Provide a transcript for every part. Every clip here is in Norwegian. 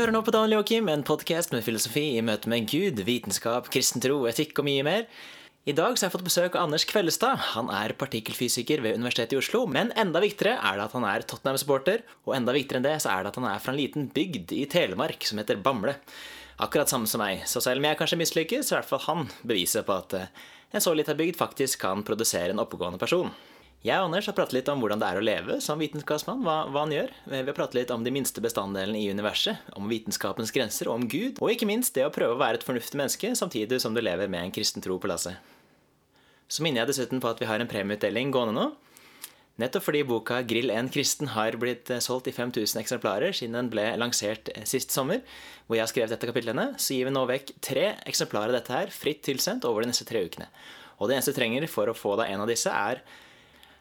Hører nå på Daniel Joakim, en podkast med filosofi i møte med Gud, vitenskap, kristen tro, etikk og mye mer. I dag så har jeg fått besøk av Anders Kvellestad. Han er partikkelfysiker ved Universitetet i Oslo. Men enda viktigere er det at han er Tottenham-supporter, og enda viktigere enn det så er det at han er fra en liten bygd i Telemark som heter Bamble. Akkurat samme som meg. Så selv om jeg kanskje mislykkes, så er i hvert fall han beviset på at eh, en så lita bygd faktisk kan produsere en oppegående person. Jeg og Anders har pratet litt om hvordan det er å leve som vitenskapsmann, hva, hva, han gjør. Vi har pratet litt om de minste bestanddelene i universet, om vitenskapens grenser om Gud, og ikke minst det å prøve å være et fornuftig menneske samtidig som du lever med en kristen tro på lasset. Så minner jeg dessuten på at vi har en premieutdeling gående nå. Nettopp fordi boka 'Grill en kristen' har blitt eh, solgt i 5000 eksemplarer siden den ble lansert eh, sist sommer, hvor jeg har skrevet dette kapitlene, så gir vi nå vekk tre eksemplarer av dette her fritt tilsendt over de neste tre ukene. Og det eneste du trenger for å få deg en av disse, er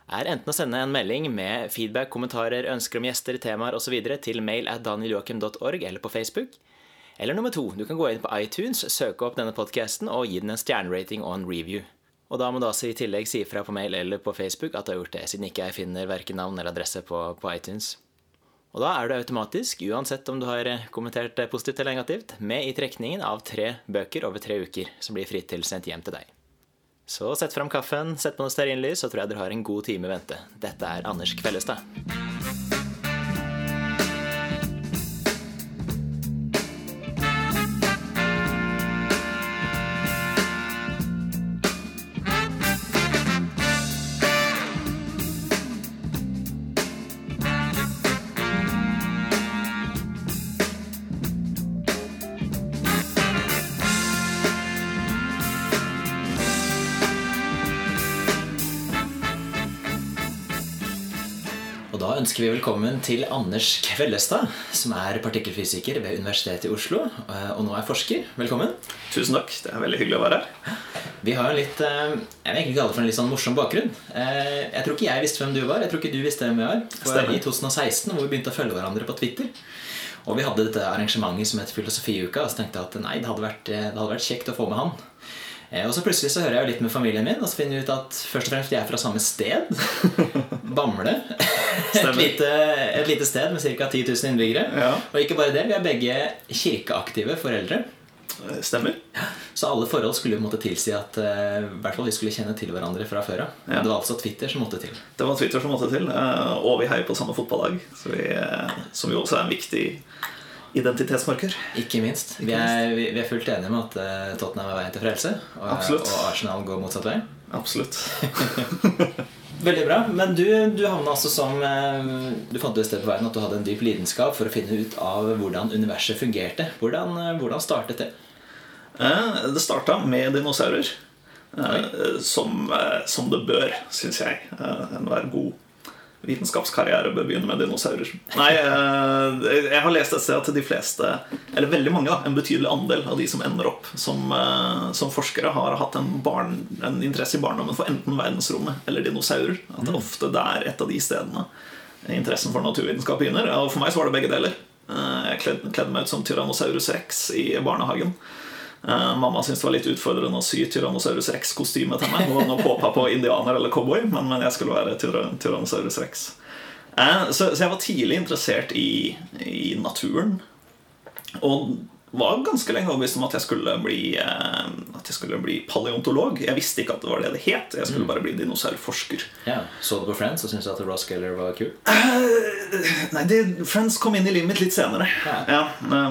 er enten å sende en melding med feedback, kommentarer, ønsker om gjester, temaer osv. til mail at danieljoakim.org eller på Facebook. Eller nummer to, du kan gå inn på iTunes, søke opp denne podkasten og gi den en stjernerating og en review. Og da må du altså i tillegg si ifra på mail eller på Facebook at du har gjort det, siden ikke jeg finner verken navn eller adresse på, på iTunes. Og da er du automatisk, uansett om du har kommentert positivt eller negativt, med i trekningen av tre bøker over tre uker, som blir fritt tilsendt hjem til deg. Så sett fram kaffen, sett på noe stearinlys, så tror jeg dere har en god time i vente. Dette er Anders Kvellestad. Ønsker vi velkommen til Anders Kvellestad, som er partikkelfysiker ved Universitetet i Oslo, eh, og nå er forsker. Velkommen. Tusen takk. Det er veldig hyggelig å være her. Vi har en litt eh, jeg vil egentlig kalle det for en litt sånn morsom bakgrunn. Eh, jeg tror ikke jeg visste hvem du var. Jeg tror ikke du visste hvem jeg var. For I 2016, hvor vi begynte å følge hverandre på Twitter. Og vi hadde dette arrangementet som het Filosofiuka, og så tenkte jeg at nei, det hadde vært, det hadde vært kjekt å få med han. Eh, og så plutselig så hører jeg jo litt med familien min, og så finner vi ut at først og fremst de er fra samme sted. Bamble. Et lite, et lite, sted med ca. 10 000 innbyggere. Ja. Og ikke bare det, vi er begge kirkeaktive foreldre. Eh, stemmer. Så alle forhold skulle måtte tilsi at uh, hvert fall vi skulle kjenne til hverandre fra før av. Ja. Det var altså Twitter som måtte til. Det var Twitter som måtte til, Og vi heier på samme fotballag, som jo også er en viktig identitetsmarker. Ikke minst. Vi er, vi, vi er, fullt enige med at uh, Tottenham er veien til frelse, og, og, Arsenal går motsatt vei. Absolutt. Veldig bra. Men du, du havna altså som uh, Du fant ut et sted på veien at du hadde en dyp lidenskap for å finne ut av hvordan universet fungerte. Hvordan, uh, hvordan startet det? det starta med dinosaurer. Som, som, det bør, syns jeg. Enhver god vitenskapskarriere bør begynne med dinosaurer. Nei, eh, jeg har lest et sted at de fleste, eller veldig mange, da, en betydelig andel av de som ender opp som, eh, som forskere, har hatt en, barn, en, interesse i barndommen for enten verdensrommet eller dinosaurer. At det mm. ofte er et av de stedene interessen for naturvitenskap begynner. Og for meg så var det begge deler. Eh, jeg kledde meg ut som Tyrannosaurus rex i barnehagen. Uh, mamma syntes det var litt utfordrende å sy Tyrannosaurus rex-kostyme til meg. Nå, nå håpa på indianer eller cowboy, men, men jeg skulle være Tyrannosaurus rex. Uh, så, så, jeg var tidlig interessert i, i naturen. Og var ganske lenge overbevist om at jeg skulle bli eh, At jeg skulle bli paleontolog. Jeg visste ikke at det var det det het. Jeg skulle mm. bare bli dinosaurforsker. Ja, Så du på Friends og syntes at Ross Geller var kul? Uh, nei, det, Friends kom inn i livet mitt litt senere. Ja. Ja,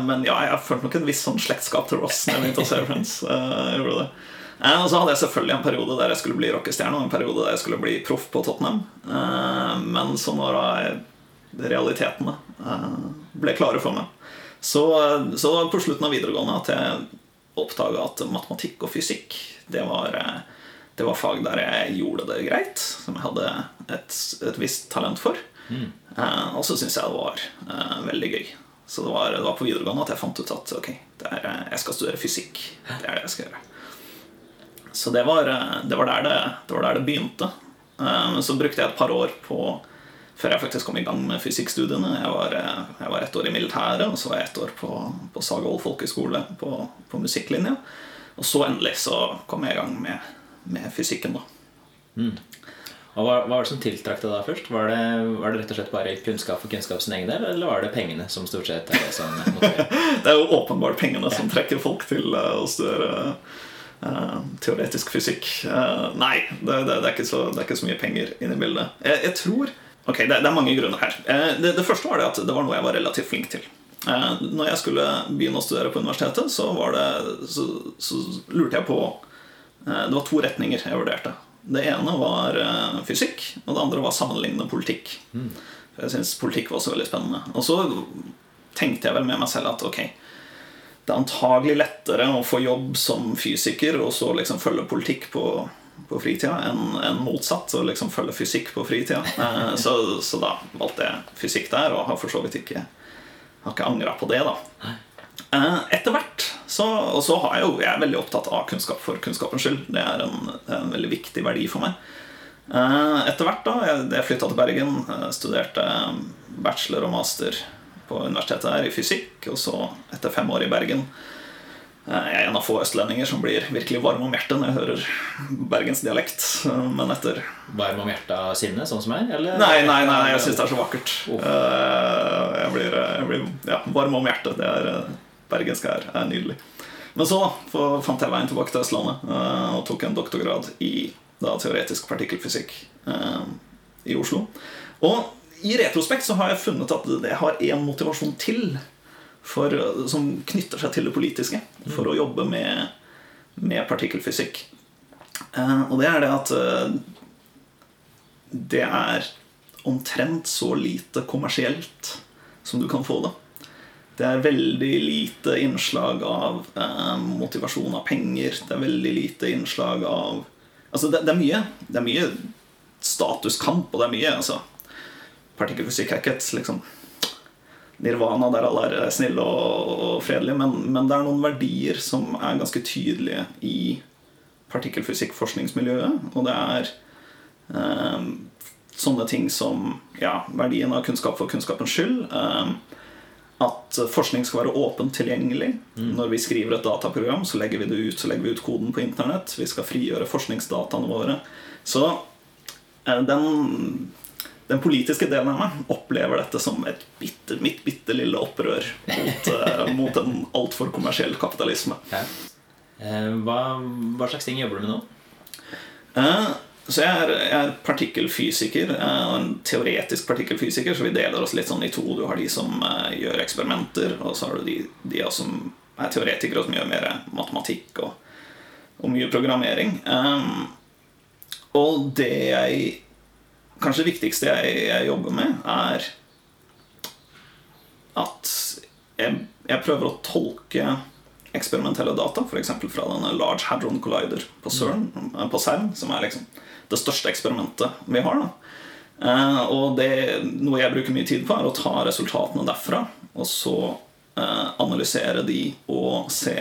men ja, jeg følte nok en viss sånn slektskap til Ross. Når jeg begynte å se Friends jeg gjorde det Og så hadde jeg selvfølgelig en periode der jeg skulle bli rockestjerne, og en periode der jeg skulle bli proff på Tottenham. men så når realitetene ble klare for meg så, så på slutten av videregående at jeg oppdaga at matematikk og fysikk det var, det var, fag der jeg gjorde det greit, som jeg hadde et, et visst talent for. Mm. Eh, og så syntes jeg det var eh, veldig gøy. Så det var, det var, på videregående at jeg fant ut at ok, er, jeg skal studere fysikk. Det er det jeg skal gjøre. Så det var, det var, der, det, det var der det begynte. Eh, så brukte jeg et par år på før jeg faktisk kom i gang med fysikkstudiene. Jeg var, eh, jeg var ett år i militæret, og så var jeg ett år på, på Sagervoll folkehøgskole på, på musikklinja. Og så endelig så kom jeg i gang med, med fysikken, da. Mm. Og hva, hva var det som tiltrakk deg da først? Var det, var det rett og slett bare kunnskap for kunnskap egen del, eller var det pengene som stort sett er det som motiverer? Det er jo åpenbart pengene som trekker folk til eh, å studere uh, teoretisk fysikk. Uh, nei, det, det, det, er så, det er ikke så mye penger inne i bildet. Jeg, jeg tror Ok, det, det er mange grunner her. Eh, det, det første var det at det var noe jeg var relativt flink til. Eh, når jeg skulle begynne å studere på universitetet, så, var det, så, så lurte jeg på eh, Det var to retninger jeg vurderte. Det ene var fysikk, og det andre var sammenlignende politikk. For Jeg syns politikk var også veldig spennende. Og så tenkte jeg vel med meg selv at ok, det er antagelig lettere å få jobb som fysiker og så liksom følge politikk på, på fritida enn en motsatt, å liksom følge fysikk på fritida. Eh, Så, så da valgte jeg fysikk der, og har for så vidt ikke Har ikke angra på det, da. Eh, Etter hvert så, Og så har jeg jo Jeg er veldig opptatt av kunnskap for kunnskapens skyld. Det er en, en veldig viktig verdi for meg. Eh, Etter hvert, da Jeg, flytta til Bergen, studerte bachelor og master på universitetet her i fysikk, og så, etter fem år i Bergen Jeg er en av få østlendinger som blir virkelig varm om hjertet når jeg hører bergensdialekt. dialekt, Men etter Varm om hjertet av sinne, sånn som meg? Eller? Nei, nei, nei, jeg syns det er så vakkert. Eh, Jeg blir, jeg blir ja, varm om hjertet. Det er, eh, Bergensk er, er nydelig. Men så fant jeg veien tilbake til Østlandet eh, og tok en doktorgrad i da, teoretisk partikkelfysikk eh, i Oslo. Og i retrospekt så har jeg funnet at jeg har én motivasjon til for, som knytter seg til det politiske, for å jobbe med, med partikkelfysikk. Eh, og det er det at eh, det er omtrent så lite kommersielt som du kan få det. Det er veldig lite innslag av eh, motivasjon av penger. Det er veldig lite innslag av Altså, det, det, er mye Det er mye statuskamp, og det er mye altså, Partikkelfysikk er ikke et liksom, nirvana der alle er snille og, fredelige, men, men det er noen verdier som er ganske tydelige i partikkelfysikkforskningsmiljøet, og det er eh, sånne ting som ja, verdien av kunnskap for kunnskapens skyld. eh, at forskning skal være åpent tilgjengelig. Når vi skriver et dataprogram, så legger vi det ut, så legger vi ut koden på internett. Vi skal frigjøre forskningsdataene våre. Så eh, den, den politiske delen av meg opplever dette som et bitte, mitt bitte lille opprør mot, eh, mot en altfor kommersiell kapitalisme. Ja. Eh, Hva, hva slags ting jobber du med nå? Eh, Så jeg er, jeg er partikkelfysiker, eh, en teoretisk partikkelfysiker, så vi deler oss litt sånn i to. Du har de som eh, gjør eksperimenter, og så har du de, de som er teoretikere, og som gjør mer matematikk og, og mye programmering. Og det jeg Kanskje det viktigste jeg, jeg jobber med, er at jeg, jeg prøver å tolke eksperimentelle data, f.eks. fra denne Large Hadron Collider på CERN, eh, på CERN som er liksom det største eksperimentet vi har. Eh, og det, noe jeg bruker mye tid på, er å ta resultatene derfra og så eh, analysere de og se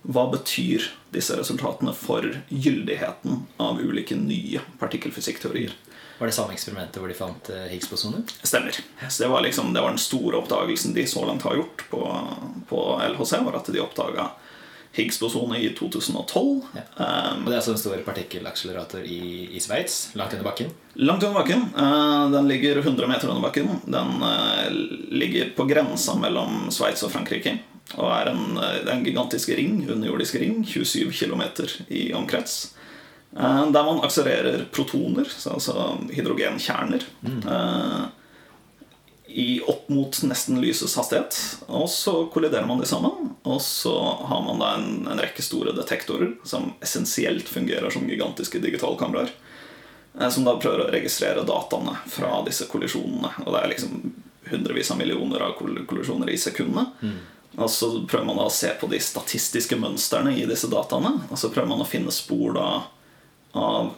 hva betyr disse resultatene for gyldigheten av ulike nye partikkelfysikkteorier. Var det samme eksperimentet hvor de fant eh, Higgs-bosoner? Stemmer. Så det var, liksom, det var den store oppdagelsen de så langt har gjort på, på LHC, var at de oppdaga Higgs-bosonet i 2012. Ja. Um, Og det er altså en stor partikkelakselerator i, i Sveits, langt under bakken. Langt under bakken. Uh, Den ligger 100 meter under bakken. Den uh, ligger på grensa mellom Sveits og Frankrike. Og er en, en gigantisk ring, underjordisk ring, 27 km i omkrets. Eh, Der man akselererer protoner, altså hydrogenkjerner, eh, i opp mot nesten lysets hastighet. Og så kolliderer man de sammen. Og så har man da en, en rekke store detektorer som essensielt fungerer som gigantiske digitalkameraer. eh, Som da prøver å registrere dataene fra disse kollisjonene. Og det er liksom hundrevis av millioner av kollisjoner i sekundene. Og så prøver man da å se på de statistiske mønstrene i disse dataene. Og så prøver man å finne spor da av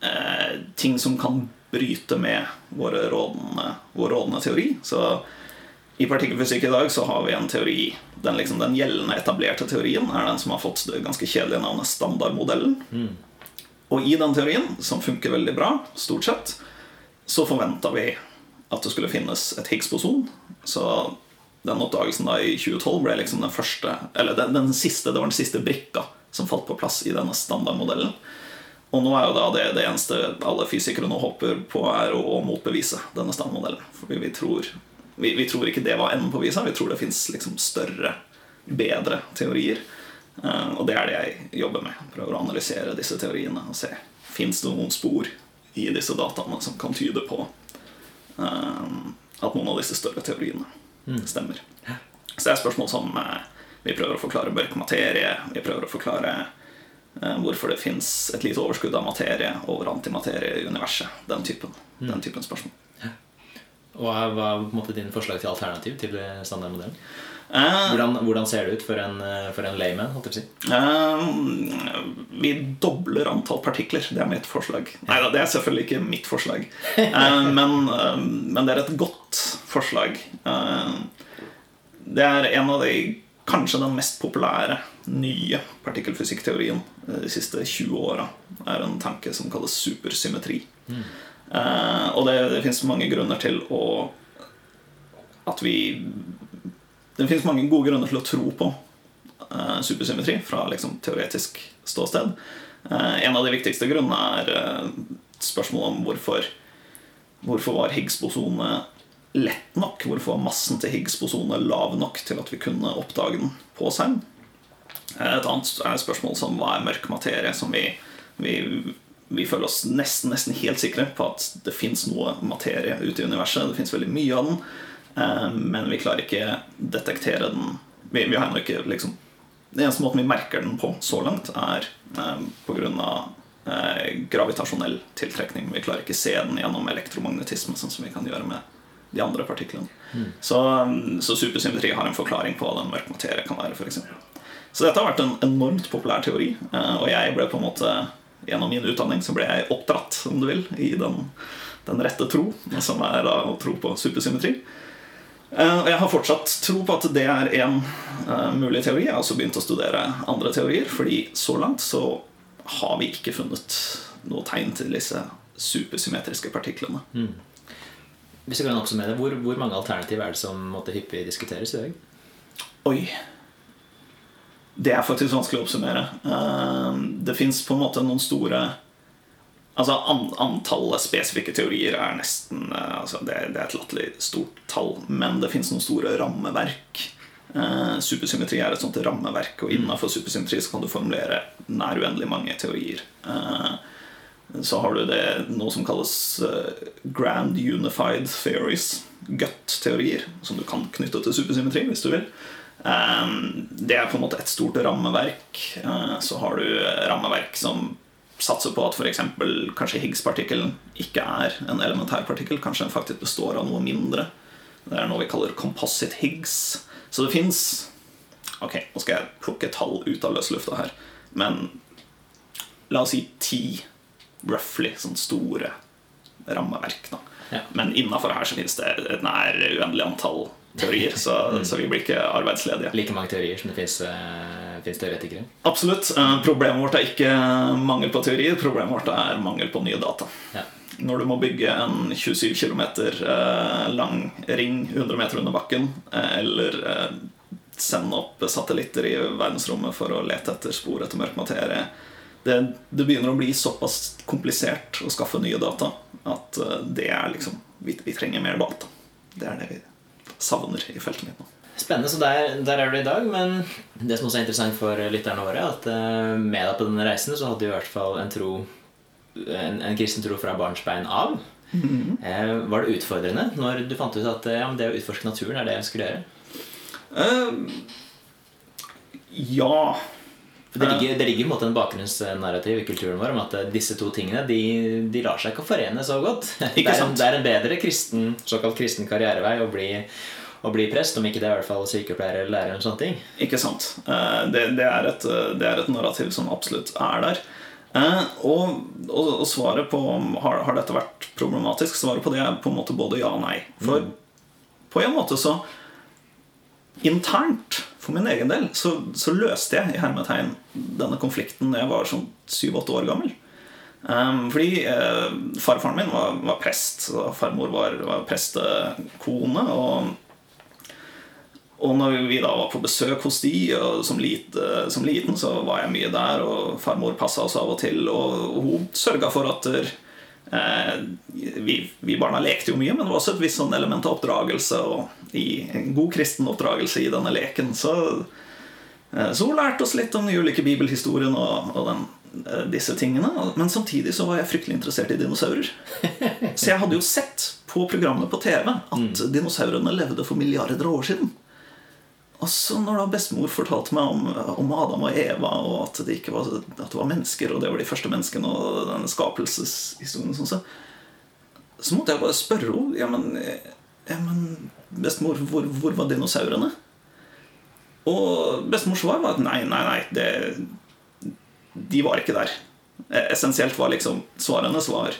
eh, ting som kan bryte med våre rådende, vår rådende teori. Så i partikkelfysikk i dag så har vi en teori Den, liksom, den gjeldende, etablerte teorien er den som har fått det ganske kjedelige navnet standardmodellen. Og i den teorien, som funker veldig bra, stort sett, så forventa vi at det skulle finnes et Higgs-boson. Så den oppdagelsen da i 2012 ble liksom den første Eller den, den siste, det var den siste brikka som falt på plass i denne standardmodellen. Og nå er jo da det det eneste alle fysikere nå hopper på, er å, å motbevise denne standardmodellen. For vi tror, vi, vi tror ikke det var enden på visa. Vi tror det fins liksom større, bedre teorier. Uh, og det er det jeg jobber med. Prøver å analysere disse teoriene og se fins det noen spor i disse dataene som kan tyde på uh, at noen av disse større teoriene stemmer. Så det er spørsmål som eh, vi prøver å forklare mørk materie. Vi prøver å forklare eh, hvorfor det fins et lite overskudd av materie over antimaterie i universet. Den typen, den typen spørsmål. Og hva er på en måte din forslag til alternativ til standardmodellen? Eh, Hvordan, hvordan ser det ut for en, eh, for en layman? holdt jeg på å si? eh, vi dobler antall partikler. Det er mitt forslag. Nei da, det er selvfølgelig ikke mitt forslag. Eh, men, eh, men det er et godt forslag. Eh, det er en av de kanskje den mest populære nye partikkelfysikkteorien de siste 20 åra. er en tanke som kalles supersymmetri. Eh, og det, det fins mange grunner til å at vi Det fins mange gode grunner til å tro på eh, supersymmetri fra liksom, teoretisk ståsted. Eh, en av de viktigste grunnene er eh, spørsmålet om hvorfor Hvorfor var Higgs-bosonet lett nok? Hvorfor massen til Higgs-bosonet lav nok til at vi kunne oppdage den på CERN? Eh, Et annet er spørsmål som hva er mørk materie, som vi, vi, vi føler oss nesten, nesten helt sikre på at det fins noe materie ute i universet. Det fins veldig mye av den, eh, men vi klarer ikke detektere den. Vi, vi har ennå ikke liksom Den eneste måten vi merker den på så langt, er eh, pga. Eh, gravitasjonell tiltrekning. Vi klarer ikke se den gjennom elektromagnetisme, sånn som vi kan gjøre med de andre partiklene. Så, så supersymmetri har en forklaring på hva den mørk materie kan være. For eksempel. så dette har vært en enormt populær teori, eh, og jeg ble på en måte gjennom min utdanning så ble jeg oppdratt om du vil, i den, den rette tro, som er da å tro på supersymmetri. Eh, Og jeg har fortsatt tro på at det er en eh, mulig teori. Jeg har også begynt å studere andre teorier, fordi så langt så har vi ikke funnet noe tegn til disse supersymmetriske partiklene. Hvis du kan oppsummere hvor, hvor mange alternativer er det som måtte hyppig diskuteres i dag? Oi. Det er faktisk vanskelig å oppsummere. Eh, Det fins på en måte noen store Altså Antallet spesifikke teorier er nesten eh, altså det, det er et latterlig stort tall, men det fins noen store rammeverk. Eh, Supersymmetri er et sånt rammeverk, og innenfor supersymmetri så kan du formulere nær uendelig mange teorier. Eh, Så har du det noe som kalles eh, Grand Unified Theories, GUT-teorier, som du kan knytte til supersymmetri hvis du vil. Eh, Det er på en måte et stort rammeverk. Eh, Så har du rammeverk som satser på at f.eks. kanskje Higgs-partikkelen ikke er en elementær partikkel. Kanskje den faktisk består av noe mindre. Det er noe vi kaller composite Higgs. Så det fins Ok, nå skal jeg plukke tall ut av løslufta her. Men la oss si ti roughly sånn store rammeverk. Da. Ja. Men innafor her så finnes det et nær uendelig antall teorier, så, så vi blir ikke arbeidsledige. Like mange teorier som det fins uh, teoretikere? Absolutt. Uh, Problemet vårt er ikke mangel på teorier, problemet vårt er mangel på nye data. Ja. Når du må bygge en 27 km lang ring 100 meter under bakken, eh, eller eh, sende opp satellitter i verdensrommet for å lete etter spor etter mørk materie det, det begynner å bli såpass komplisert å skaffe nye data at eh, det er liksom vi, vi trenger mer data. Det er det vi savner i feltet mitt nå. Spennende, så der, der er du i dag. Men det som også er interessant for lytterne våre, er at eh, med deg på denne reisen så hadde du i hvert fall en tro en, en kristen tro fra barnsbein av. eh, var det utfordrende når du fant ut at ja, men det å utforske naturen er det jeg skulle gjøre? Ja For det ligger, det ligger en måte en bakgrunnsnarrativ i kulturen vår om at eh, disse to tingene de, de lar seg ikke forene så godt. Det, er en, det er en bedre kristen, såkalt kristen karrierevei å bli, å bli prest, om ikke det er i hvert fall sykepleier eller lærer. eller sånne ting Ikke sant. Eh, Det, det, er et, det er et narrativ som absolutt er der. Eh, Og, og, og svaret på har, har dette vært problematisk, svaret på det er på en måte både ja og nei. For på en måte så Internt, for min egen del, så, så løste jeg i hermetegn denne konflikten da jeg var sånn syv-åtte år gammel. Um, fordi eh, farfaren min var, var prest, og farmor var, var prestekone. Og Og når vi da var på besøk hos de, og som, lite, som liten, så var jeg mye der, og farmor passa oss av og til, og hun sørga for at eh, vi, vi, barna lekte jo mye, men det var også et visst sånn element av oppdragelse, og i en god kristen oppdragelse i denne leken. Så, eh, så hun lærte oss litt om de ulike bibelhistoriene og, og den, eh, disse tingene. Men samtidig så var jeg fryktelig interessert i dinosaurer. Så jeg hadde jo sett på programmet på TV at mm. dinosaurene levde for milliarder av år siden. Og så når da bestemor fortalte meg om, om, Adam og Eva, og at det, ikke var, at det var mennesker, og det var de første menneskene, og denne skapelseshistorien, sånn, så, så måtte jeg bare spørre henne ja, men, ja, men bestemor, hvor, hvor, var dinosaurene? Og bestemors svar var at nei, nei, nei, det, de var ikke der. Essensielt var liksom svarene svar.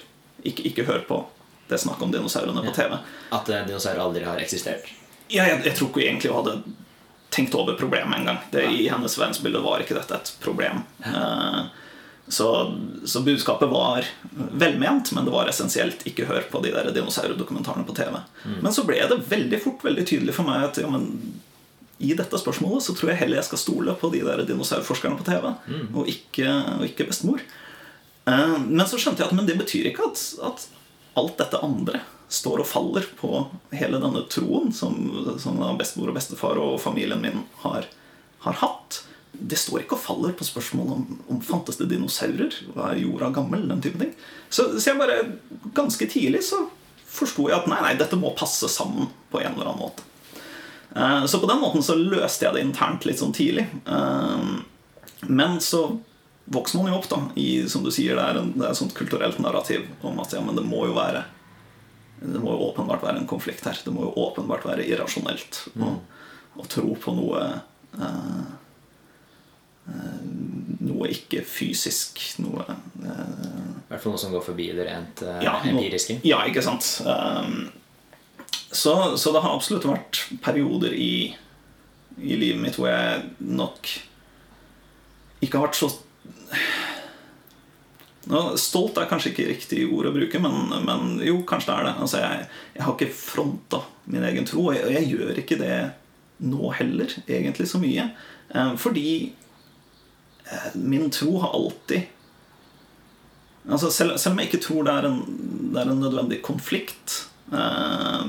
Ikke, ikke hør på det snakket om dinosaurene på TV. At eh, dinosaurer aldri har eksistert? Ja, jeg, jeg tror ikke egentlig hun hadde tenkt over problemet engang. I hennes verdensbilde var ikke dette et problem. Ja. Uh, så, så, budskapet var velment, men det var essensielt ikke hør på de der dinosaurdokumentarene på TV. Mm. Men så ble det veldig fort veldig tydelig for meg at ja, men, i dette spørsmålet så tror jeg heller jeg skal stole på de der dinosaurforskerne på TV, mm. og, ikke, og ikke bestemor. Uh, men så skjønte jeg at men det betyr ikke at, at alt dette andre står og faller på hele denne troen som, som bestemor og bestefar og familien min har, har, hatt. Det står ikke og faller på spørsmålet om, om fantes det dinosaurer. Var jorda gammel? Den type ting. Så, så jeg bare ganske tidlig så forsto jeg at nei, nei, dette må passe sammen på en eller annen måte. Eh, så på den måten så løste jeg det internt litt sånn tidlig. Eh, men så vokser man jo opp, da. I, som du sier, det er, en, det er et sånt kulturelt narrativ om at ja, men det må jo være det må jo åpenbart være en konflikt her. Det må jo åpenbart være irrasjonelt mm. å, å, tro på noe eh, Noe ikke fysisk. Noe eh, I hvert fall noe som går forbi det rent eh, ja, empiriske? Ja, ikke sant. Um, så, så, det har absolutt vært perioder i, i livet mitt hvor jeg nok ikke har vært så stolt er kanskje ikke riktig ord å bruke, men, men jo, kanskje det er det. Altså, jeg, jeg, har ikke fronta min egen tro, og jeg, jeg, gjør ikke det nå heller, egentlig så mye. Eh, fordi eh, min tro har alltid altså, selv, selv, om jeg ikke tror det er en, det er en nødvendig konflikt eh,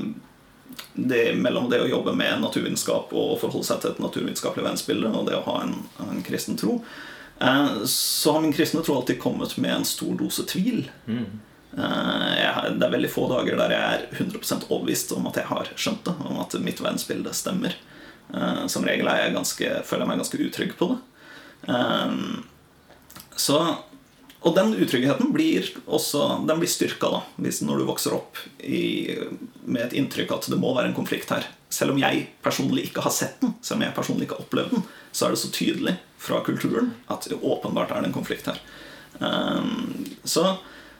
det, mellom det å jobbe med naturvitenskap og forholde seg til et naturvitenskapelig verdensbilde og det å ha en, en kristen tro, Eh, så har min kristne tro alltid kommet med en stor dose tvil. Mm. Det er veldig få dager der jeg er 100% overbevist om at jeg har skjønt det, om at mitt verdensbilde stemmer. Eh, som regel jeg ganske, føler jeg meg ganske utrygg på det. Så, og den utryggheten blir også Den blir styrka da, hvis når du vokser opp i, med et inntrykk at det må være en konflikt her. Selv om jeg personlig ikke har sett den, selv om jeg personlig ikke har opplevd den, så er det så tydelig fra kulturen at åpenbart er det en konflikt her. Um, så,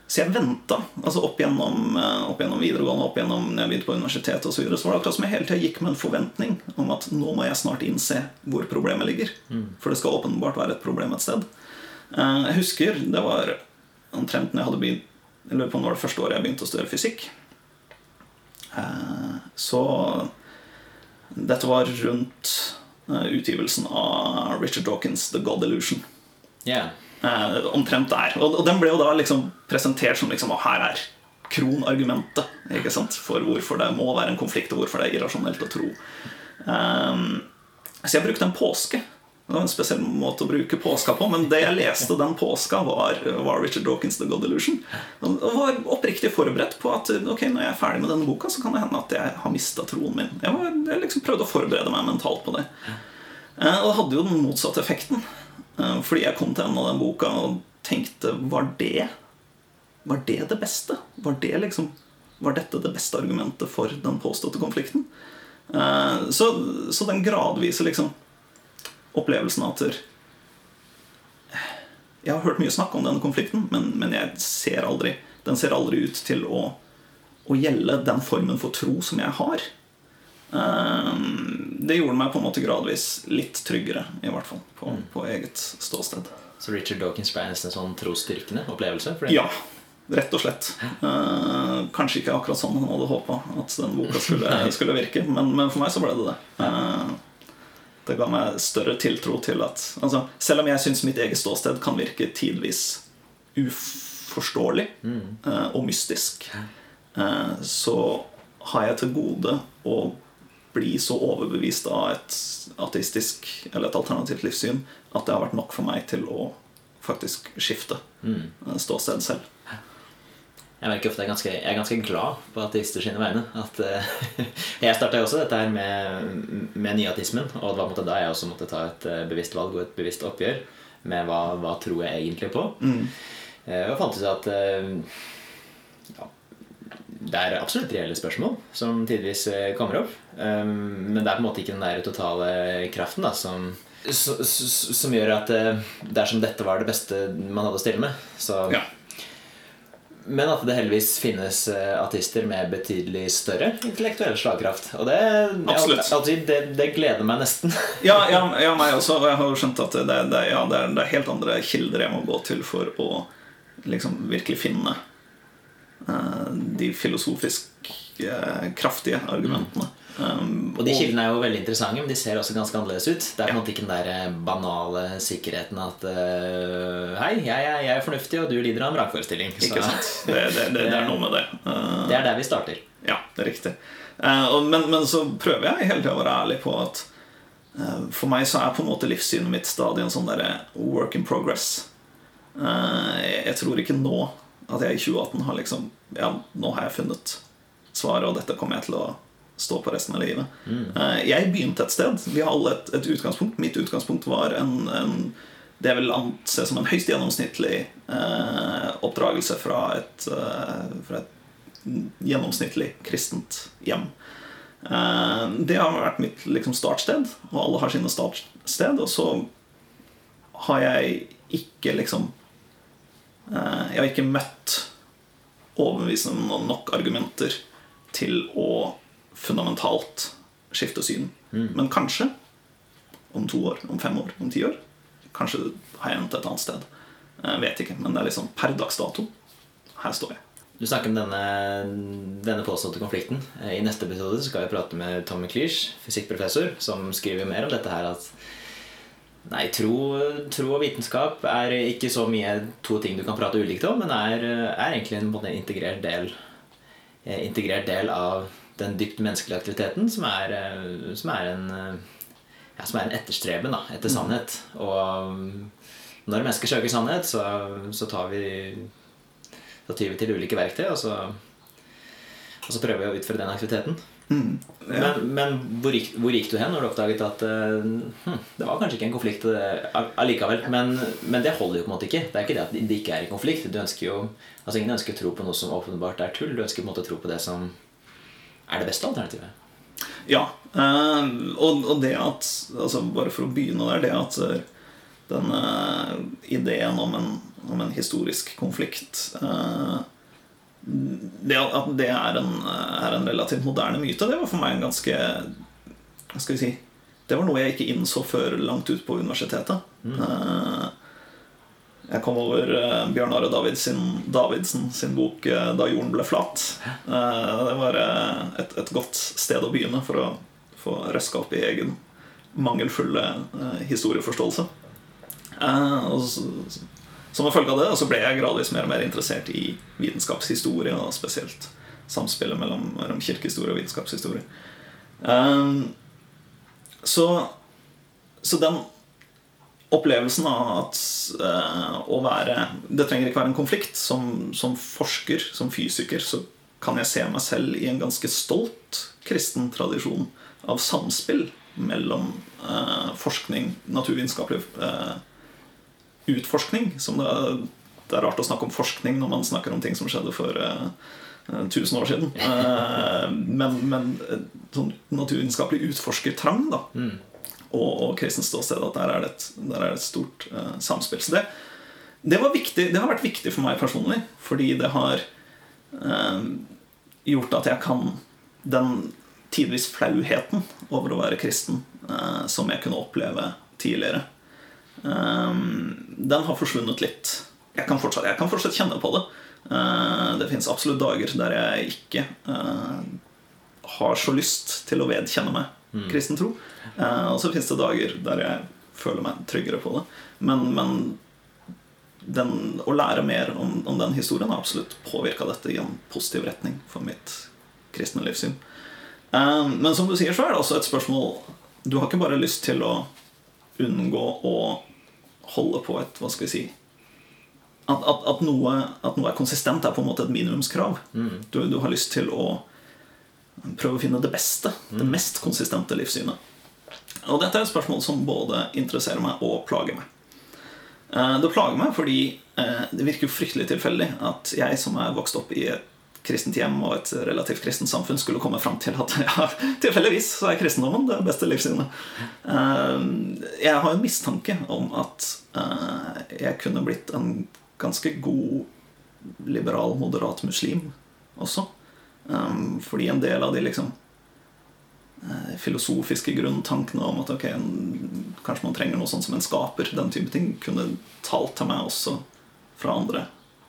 så, jeg venta altså opp gjennom, eh, opp gjennom, videregående, opp gjennom når jeg begynte på universitetet osv. Så, videre, så var det akkurat som jeg hele tida gikk med en forventning om at nå må jeg snart innse hvor problemet ligger. Mm. For det skal åpenbart være et problem et sted. Uh, jeg husker det var omtrent når jeg hadde begynt Jeg lurer på når det første året jeg begynte å studere fysikk. Uh, så dette var rundt Eh, utgivelsen av Richard Dawkins' The God Illusion. Yeah. Eh, omtrent der. Og, og, den ble jo da liksom presentert som liksom, her er kronargumentet ikke sant? for hvorfor det må være en konflikt, og hvorfor det er irrasjonelt å tro. Um, så jeg brukte en påske. Det var en spesiell måte å bruke påska på, men det jeg leste den påska, var, var Richard Dawkins' The God Illusion. Og var oppriktig forberedt på at ok, når jeg er ferdig med denne boka, så kan det hende at jeg har mista troen min. Jeg, var, jeg liksom prøvde å forberede meg mentalt på det. Eh, og det hadde jo den motsatte effekten. Eh, fordi jeg kom til enden av den boka og tenkte Var det Var det det beste? Var, det liksom, var dette det beste argumentet for den påståtte konflikten? Eh, så, så den gradvise liksom opplevelsen av at Jeg har hørt mye snakk om denne konflikten, men, men ser aldri, den ser aldri ut til å, å gjelde den formen for tro som jeg har. Ehm, det gjorde meg på en måte gradvis litt tryggere, i hvert fall, på, mm. på eget ståsted. Så Richard Dawkins ble nesten en sånn trosstyrkende opplevelse? Ja. Rett og slett. Eh, kanskje ikke akkurat sånn han hadde håpa at den boka skulle, skulle virke, men, men, for meg så ble det det. Eh, det ga meg større tiltro til at altså, Selv om jeg syns mitt eget ståsted kan virke tidvis uforståelig eh, og mystisk, eh, så har jeg til gode å bli så overbevist av et ateistisk eller et alternativt livssyn at det har vært nok for meg til å faktisk skifte mm. ståsted selv. Jeg merker ofte jeg er ganske, jeg er ganske glad på ateister sine vegne. At, uh, jeg starta også dette her med, med nyatismen, og det var på en måte, da jeg også måtte ta et uh, bevisst valg og et bevisst oppgjør med hva, hva tror jeg egentlig på. Mm. Og fant ut at ja, det er absolutt reelle spørsmål som tidvis kommer opp. Um, men det er på en måte ikke den der totale kraften da, som, som gjør at dersom dette var det beste man hadde å stille med, så ja men at det heldigvis finnes eh, artister med betydelig større intellektuell slagkraft. Og det, jeg, det, det gleder meg nesten. ja, ja, ja, meg også. Og jeg har skjønt at det, det, ja, det, er, det, er, helt andre kilder jeg må gå til for å liksom virkelig finne de filosofisk uh, kraftige argumentene. Um, og de kildene er jo veldig interessante, men de ser også ganske annerledes ut. Det er på en måte ikke den der eh, banale sikkerheten at uh, Hei, jeg, jeg, er fornuftig, og du lider av en vrangforestilling. Ikke sant. Det, det, det, det, er noe med det. Uh, det er der vi starter. Ja, det er riktig. Uh, men, men, så prøver jeg hele tida å være ærlig på at for meg så er på en måte livssynet mitt stadig en sånn der work in progress. jeg tror ikke nå at jeg i 2018 har liksom Ja, nå har jeg funnet svaret, og dette kommer jeg til å stå på resten av livet. Mm. Jeg begynte et sted. Vi har alle et, et utgangspunkt. Mitt utgangspunkt var en, en det jeg vil anse som en høyst gjennomsnittlig eh, oppdragelse fra et, eh, fra et, gjennomsnittlig kristent hjem. Eh, det har vært mitt liksom, startsted, og alle har sine startsted. Og så har jeg ikke liksom eh, Jeg har ikke møtt overbevisende nok argumenter til å fundamentalt skifte syn. Mm. Men kanskje om to år, om fem år, om ti år Kanskje har jeg endt et annet sted. Jeg vet ikke, men det er liksom per dags dato. Her står jeg. Du snakker om denne, denne påståtte konflikten. I neste episode skal vi prate med Tommy Cleach, fysikkprofessor, som skriver mer om dette her at Nei, tro, tro, og vitenskap er ikke så mye to ting du kan prate ulikt om, men er, er egentlig en, en integrert, del, integrert del av den dypt menneskelige aktiviteten, som er, eh, som er en ja, som er en etterstreben da, etter mm. sannhet. Og når mennesker søker sannhet, så, så tar vi så tyr vi til ulike verktøy, og så, og så prøver vi å utføre den aktiviteten. Mm, ja. Men, men hvor, gikk, hvor, gikk, du hen når du oppdaget at uh, det var kanskje ikke en konflikt allikevel? Men, men, det holder jo på en måte ikke. Det er ikke det at det ikke er en konflikt. Du ønsker jo, altså Ingen ønsker å tro på noe som åpenbart er tull. Du ønsker på en måte å tro på det som er det beste alternativet. Ja. Uh, og, og, det at altså Bare for å begynne der Det at uh, den uh, ideen om en, om en, historisk konflikt Det at det er en, er en, relativt moderne myte, det var for meg en ganske Hva skal vi si Det var noe jeg ikke innså før langt ut på universitetet. Mm. Jeg kom over uh, Bjørn Are Davidsen, Davidsen, sin bok uh, 'Da jorden ble flat'. Det var et, et, godt sted å begynne for å få røska opp i egen mangelfulle historieforståelse. Og så, som en følge av det så ble jeg gradvis mer og mer interessert i vitenskapshistorie, og spesielt samspillet mellom, mellom kirkehistorie og vitenskapshistorie. så, så den opplevelsen av at uh, å være Det trenger ikke være en konflikt. Som, som, forsker, som fysiker, så kan jeg se meg selv i en ganske stolt kristen tradisjon av samspill mellom uh, forskning, naturvitenskapelig uh, utforskning. Som det, det, er rart å snakke om forskning når man snakker om ting som skjedde for 1000 år siden. men, men sånn naturvitenskapelig utforskertrang, da. Mm og, og kristent ståsted. At der er det et, er et stort uh, samspill. Så det, det, viktig, det, har vært viktig for meg personlig, fordi det har uh, gjort at jeg kan den tidvis flauheten over å være kristen uh, som jeg kunne oppleve tidligere, den har forsvunnet litt. Jeg kan fortsatt, jeg kan fortsatt kjenne på det. Eh, det fins absolutt dager der jeg ikke eh, har så lyst til å vedkjenne meg kristen tro. Eh, og så fins det dager der jeg føler meg tryggere på det. Men, men den, å lære mer om, om den historien har absolutt påvirka dette i en positiv retning for mitt kristne livssyn. Men som du sier, så er det også et spørsmål Du har ikke bare lyst til å unngå å holde på et Hva skal vi si at, at, at, noe, at noe er konsistent, er på en måte et minimumskrav. Du, du har lyst til å prøve å finne det beste, det mest konsistente livssynet. Og dette er et spørsmål som både interesserer meg og plager meg. Eh, Det plager meg fordi eh, det virker jo fryktelig tilfeldig at jeg som er vokst opp i et kristent hjem og et relativt kristent samfunn, skulle komme fram til at ja, tilfeldigvis så er kristendommen det beste livssynet. Eh, Jeg har en mistanke om at eh, jeg kunne blitt en ganske god liberal, moderat muslim også. Um, fordi en del av de liksom eh, filosofiske grunntankene om at ok, kanskje man trenger noe sånn som en skaper, den type ting, kunne talt til meg også fra andre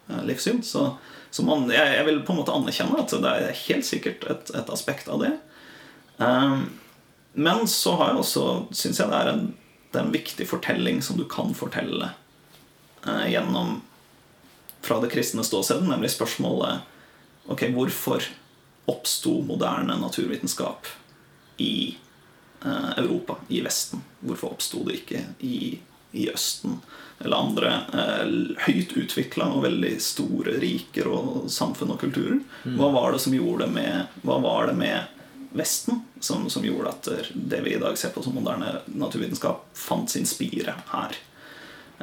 eh, livssyn. Så, så man, jeg, jeg vil på en måte anerkjenne at det er helt sikkert et, et aspekt av det. Um, men så har jeg også, syns jeg det er, en, det er en viktig fortelling som du kan fortelle uh, gjennom fra det kristne ståstedet, nemlig spørsmålet Ok, hvorfor oppsto moderne naturvitenskap i uh, Europa, i Vesten? Hvorfor oppsto det ikke i, i Østen eller andre eh, høyt utvikla og veldig store riker og samfunn og kulturer? Hva var det som gjorde det med, hva var det med Vesten som, som gjorde at det vi i dag ser på som moderne naturvitenskap, fant sin spire her?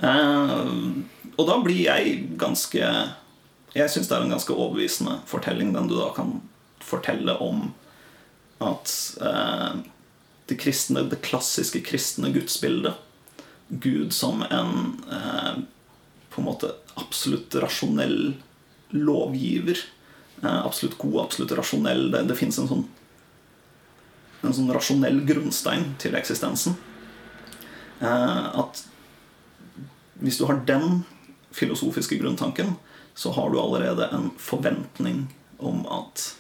Eh, og da blir jeg ganske Jeg syns det er en ganske overbevisende fortelling, den du da kan fortelle om at eh, det kristne, det klassiske kristne gudsbildet Gud som en eh, på en måte absolutt rasjonell lovgiver. Eh, absolutt god, absolutt rasjonell. Det, det fins en sånn en sånn rasjonell grunnstein til eksistensen. Eh, at hvis du har den filosofiske grunntanken, så har du allerede en forventning om at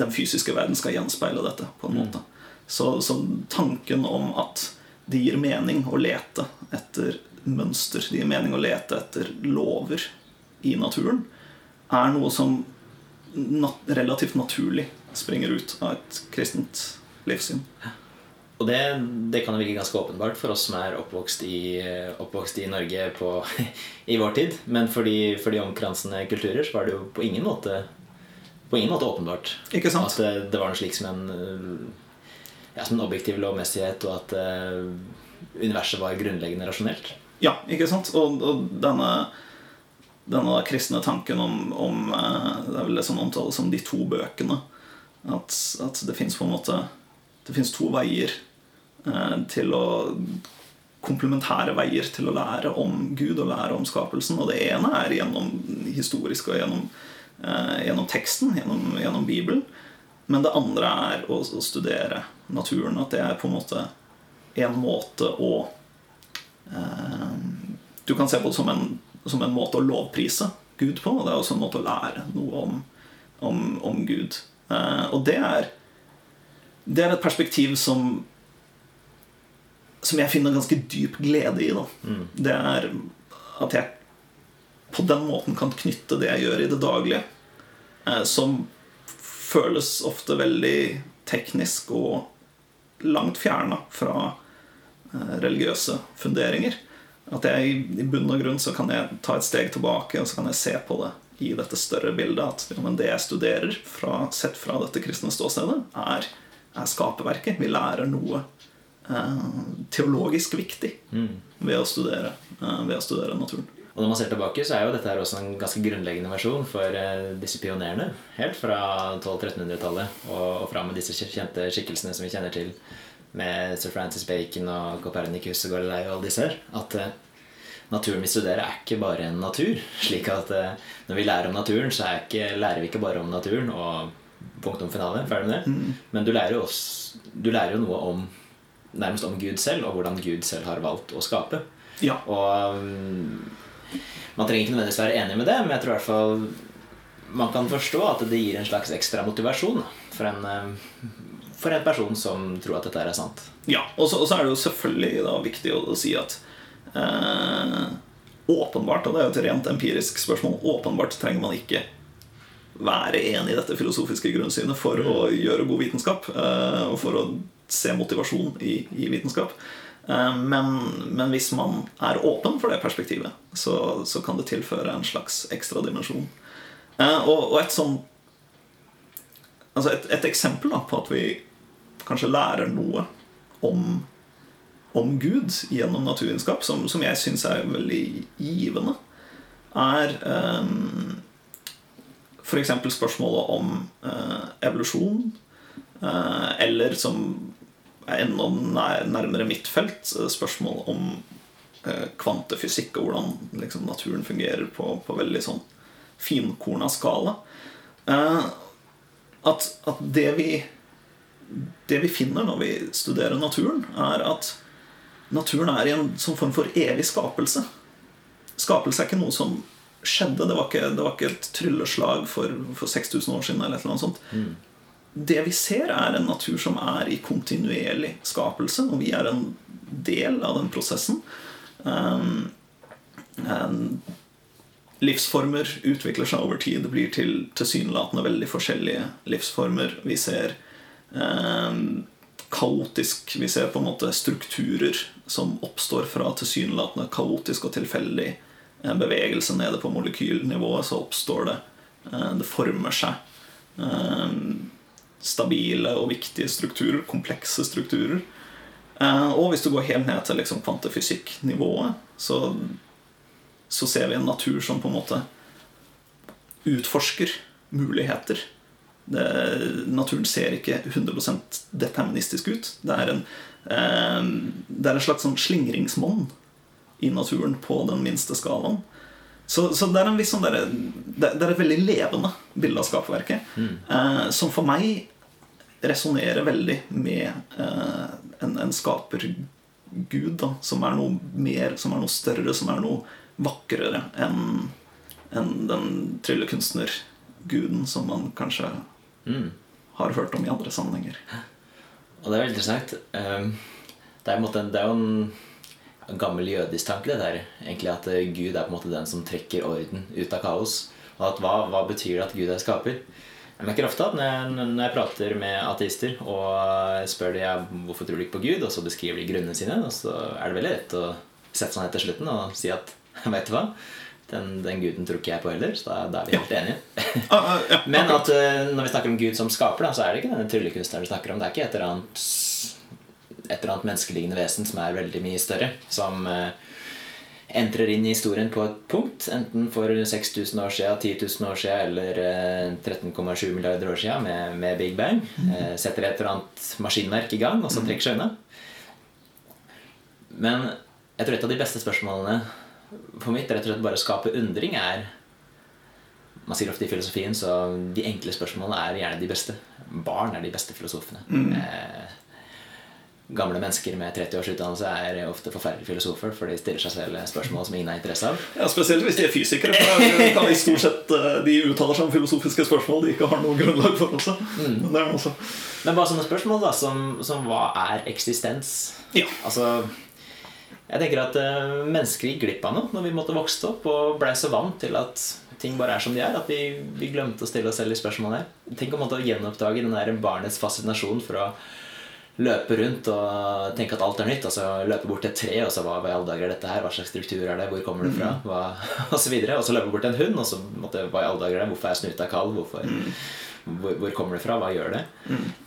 den fysiske verden skal gjenspeile dette på en måte. Så, så tanken om at det gir mening å lete etter mønster, det gir mening å lete etter lover i naturen, er noe som nat relativt naturlig springer ut av et kristent livssyn. Og det, det kan virke ganske åpenbart for oss som er oppvokst i, oppvokst i Norge på, i vår tid. Men for de, for de omkransende kulturer så var det jo på ingen måte, på ingen måte åpenbart at det, det var noe slik som en, ja, som objektiv lovmessighet, og at eh, universet var grunnleggende rasjonelt. Ja, ikke sant? Og, og denne, denne kristne tanken om, om eh, Det er vel det som omtales som de to bøkene. At, at det fins på en måte Det fins to veier eh, til å Komplementære veier til å lære om Gud og lære om skapelsen. Og det ene er gjennom historisk og gjennom, eh, gjennom teksten, gjennom, gjennom Bibelen. Men det andre er å, å studere naturen. At det er på en måte en måte å eh, Du kan se på det som en, som en måte å lovprise Gud på, og det er også en måte å lære noe om, om, om Gud. Eh, og det er, det er et perspektiv som som jeg finner ganske dyp glede i. Da. Det er at jeg på den måten kan knytte det jeg gjør i det daglige, eh, som føles ofte veldig teknisk og langt fjerna fra eh, religiøse funderinger. At jeg i bunn og grunn så kan jeg ta et steg tilbake og så kan jeg se på det i dette større bildet. At ja, det jeg studerer, fra, sett fra dette kristne ståstedet, er, er skaperverket. Vi lærer noe eh, teologisk viktig ved, å studere, eh, ved å studere naturen. Og når man ser tilbake, så er jo dette her også en ganske grunnleggende versjon for eh, disse pionerene. Helt fra 1200-1300-tallet og, fram med disse kjente skikkelsene som vi kjenner til, med sir Francis Bacon og Copernicus og Galilei og alle disse her. At eh, naturen vi studerer, er ikke bare en natur. Slik at eh, når vi lærer om naturen, så ikke, lærer vi ikke bare om naturen og punktum finale. Ferdig med det. Men du lærer, også, du lærer jo noe om nærmest om Gud selv, og hvordan Gud selv har valgt å skape. Ja. Og um, Man trenger ikke nødvendigvis være enig med det, men jeg tror i hvert fall man kan forstå at det gir en slags ekstra motivasjon for en, eh, for en person som tror at dette er sant. Ja, og så, er det jo selvfølgelig da viktig å, å si at eh, åpenbart, og det er jo et rent empirisk spørsmål, åpenbart trenger man ikke være enig i dette filosofiske grunnsynet for å gjøre god vitenskap. eh, Og for å se motivasjon i, i vitenskap. Eh, Men, men hvis man er åpen for det perspektivet, så, så kan det tilføre en slags ekstra dimensjon. Eh, Og, og et sånn Altså et, et eksempel da, på at vi kanskje lærer noe om, om Gud gjennom naturvitenskap, som, som jeg syns er veldig givende, er um, f.eks. spørsmålet om uh, evolusjon. Uh, eller som enda nærmere mitt felt, eh, spørsmål om eh, kvantefysikk og hvordan liksom, naturen fungerer på, på veldig sånn finkorna skala. Eh, at, at det vi det vi finner når vi studerer naturen, er at naturen er i en sånn form for evig skapelse. Skapelse er ikke noe som skjedde. Det var ikke, det var ikke et trylleslag for, for 6000 år siden. eller et eller annet sånt. Det vi ser, er en natur som er i kontinuerlig skapelse, og vi er en del av den prosessen. Um, um, livsformer utvikler seg over tid. Det blir til tilsynelatende veldig forskjellige livsformer. Vi ser um, kaotisk Vi ser på en måte strukturer som oppstår fra tilsynelatende kaotisk og tilfeldig eh, bevegelse nede på molekylnivået. Så oppstår det eh, Det former seg eh, stabile og viktige strukturer. Komplekse strukturer. Eh, og hvis du går helt ned til liksom kvantefysikknivået, så så ser vi en natur som på en måte utforsker muligheter. Det, naturen ser ikke 100 deterministisk ut. Det er en, eh, det er en slags sånn slingringsmonn i naturen på den minste skalaen. Så, så det er en viss sånn der, det, er et veldig levende bilde av skapverket. Eh, som for meg resonnerer veldig med eh, en, en skapergud, da, som er noe mer, som er noe større, som er noe vakrere enn en den tryllekunstnerguden som man kanskje Mm. har hørt om i andre sammenhenger. Og det er veldig interessant. Um, Det er, en måte, det er jo en gammel jødisk tanke, det der. Egentlig At eh, Gud er på en måte den som trekker orden ut av kaos. Og at hva, hva betyr det at Gud er skaper? Jeg merker ofte at når jeg, når jeg prater med ateister og spør de ja, hvorfor tror de ikke på Gud, og så beskriver de grunnene sine, og så er det veldig lett å sette seg ned til slutten og si at vet du hva, den, den guden tror ikke jeg på heller, så da, da er vi helt enige. Ah, ah, ja, Men at eh, når vi snakker om Gud som skaper, da, så er det ikke denne tryllekunstneren vi snakker om. Det er ikke et eller annet, et eller annet menneskelignende vesen som er veldig mye større. Som eh, entrer inn i historien på et punkt, enten for 6000 år siden, 10 000 år siden eller eh, 13,7 milliarder år siden med, med Big Bang. Eh, setter et eller annet maskinverk i gang, og så trekker seg unna. Men jeg tror et av de beste spørsmålene for mitt rett og slett bare å skape undring er Man sier ofte i filosofien så de enkle spørsmålene er gjerne de beste. Barn er de beste filosofene. Eh, gamle mennesker med 30 års utdannelse er ofte forferdelige filosofer, for de stiller seg selv spørsmål som ingen har interesse av. Ja, Spesielt hvis de er fysikere. For kan de stort sett eh, De uttaler seg om filosofiske spørsmål de ikke har noe grunnlag for også. Men er noe også. Men bare sånne spørsmål da, som, som hva er eksistens? Ja. Altså, jeg tenker at eh, mennesker gikk glipp av noe når vi måtte vokse opp og ble så vant til at ting bare er som de er. At vi, vi glemte å stille oss selv de spørsmålene. Tenk om å gjenoppdage den der barnets fascinasjon for å løpe rundt og tenke at alt er nytt. Altså løpe bort til et tre, og så hva, i alle dager er dette her? Hva slags struktur er det? Hvor kommer det fra? Hva, og så videre. Og så løpe bort til en hund, og så måtte, hva i alle dager er det? Hvorfor er snuta kald? Hvorfor, hvor, hvor kommer det fra? Hva gjør det?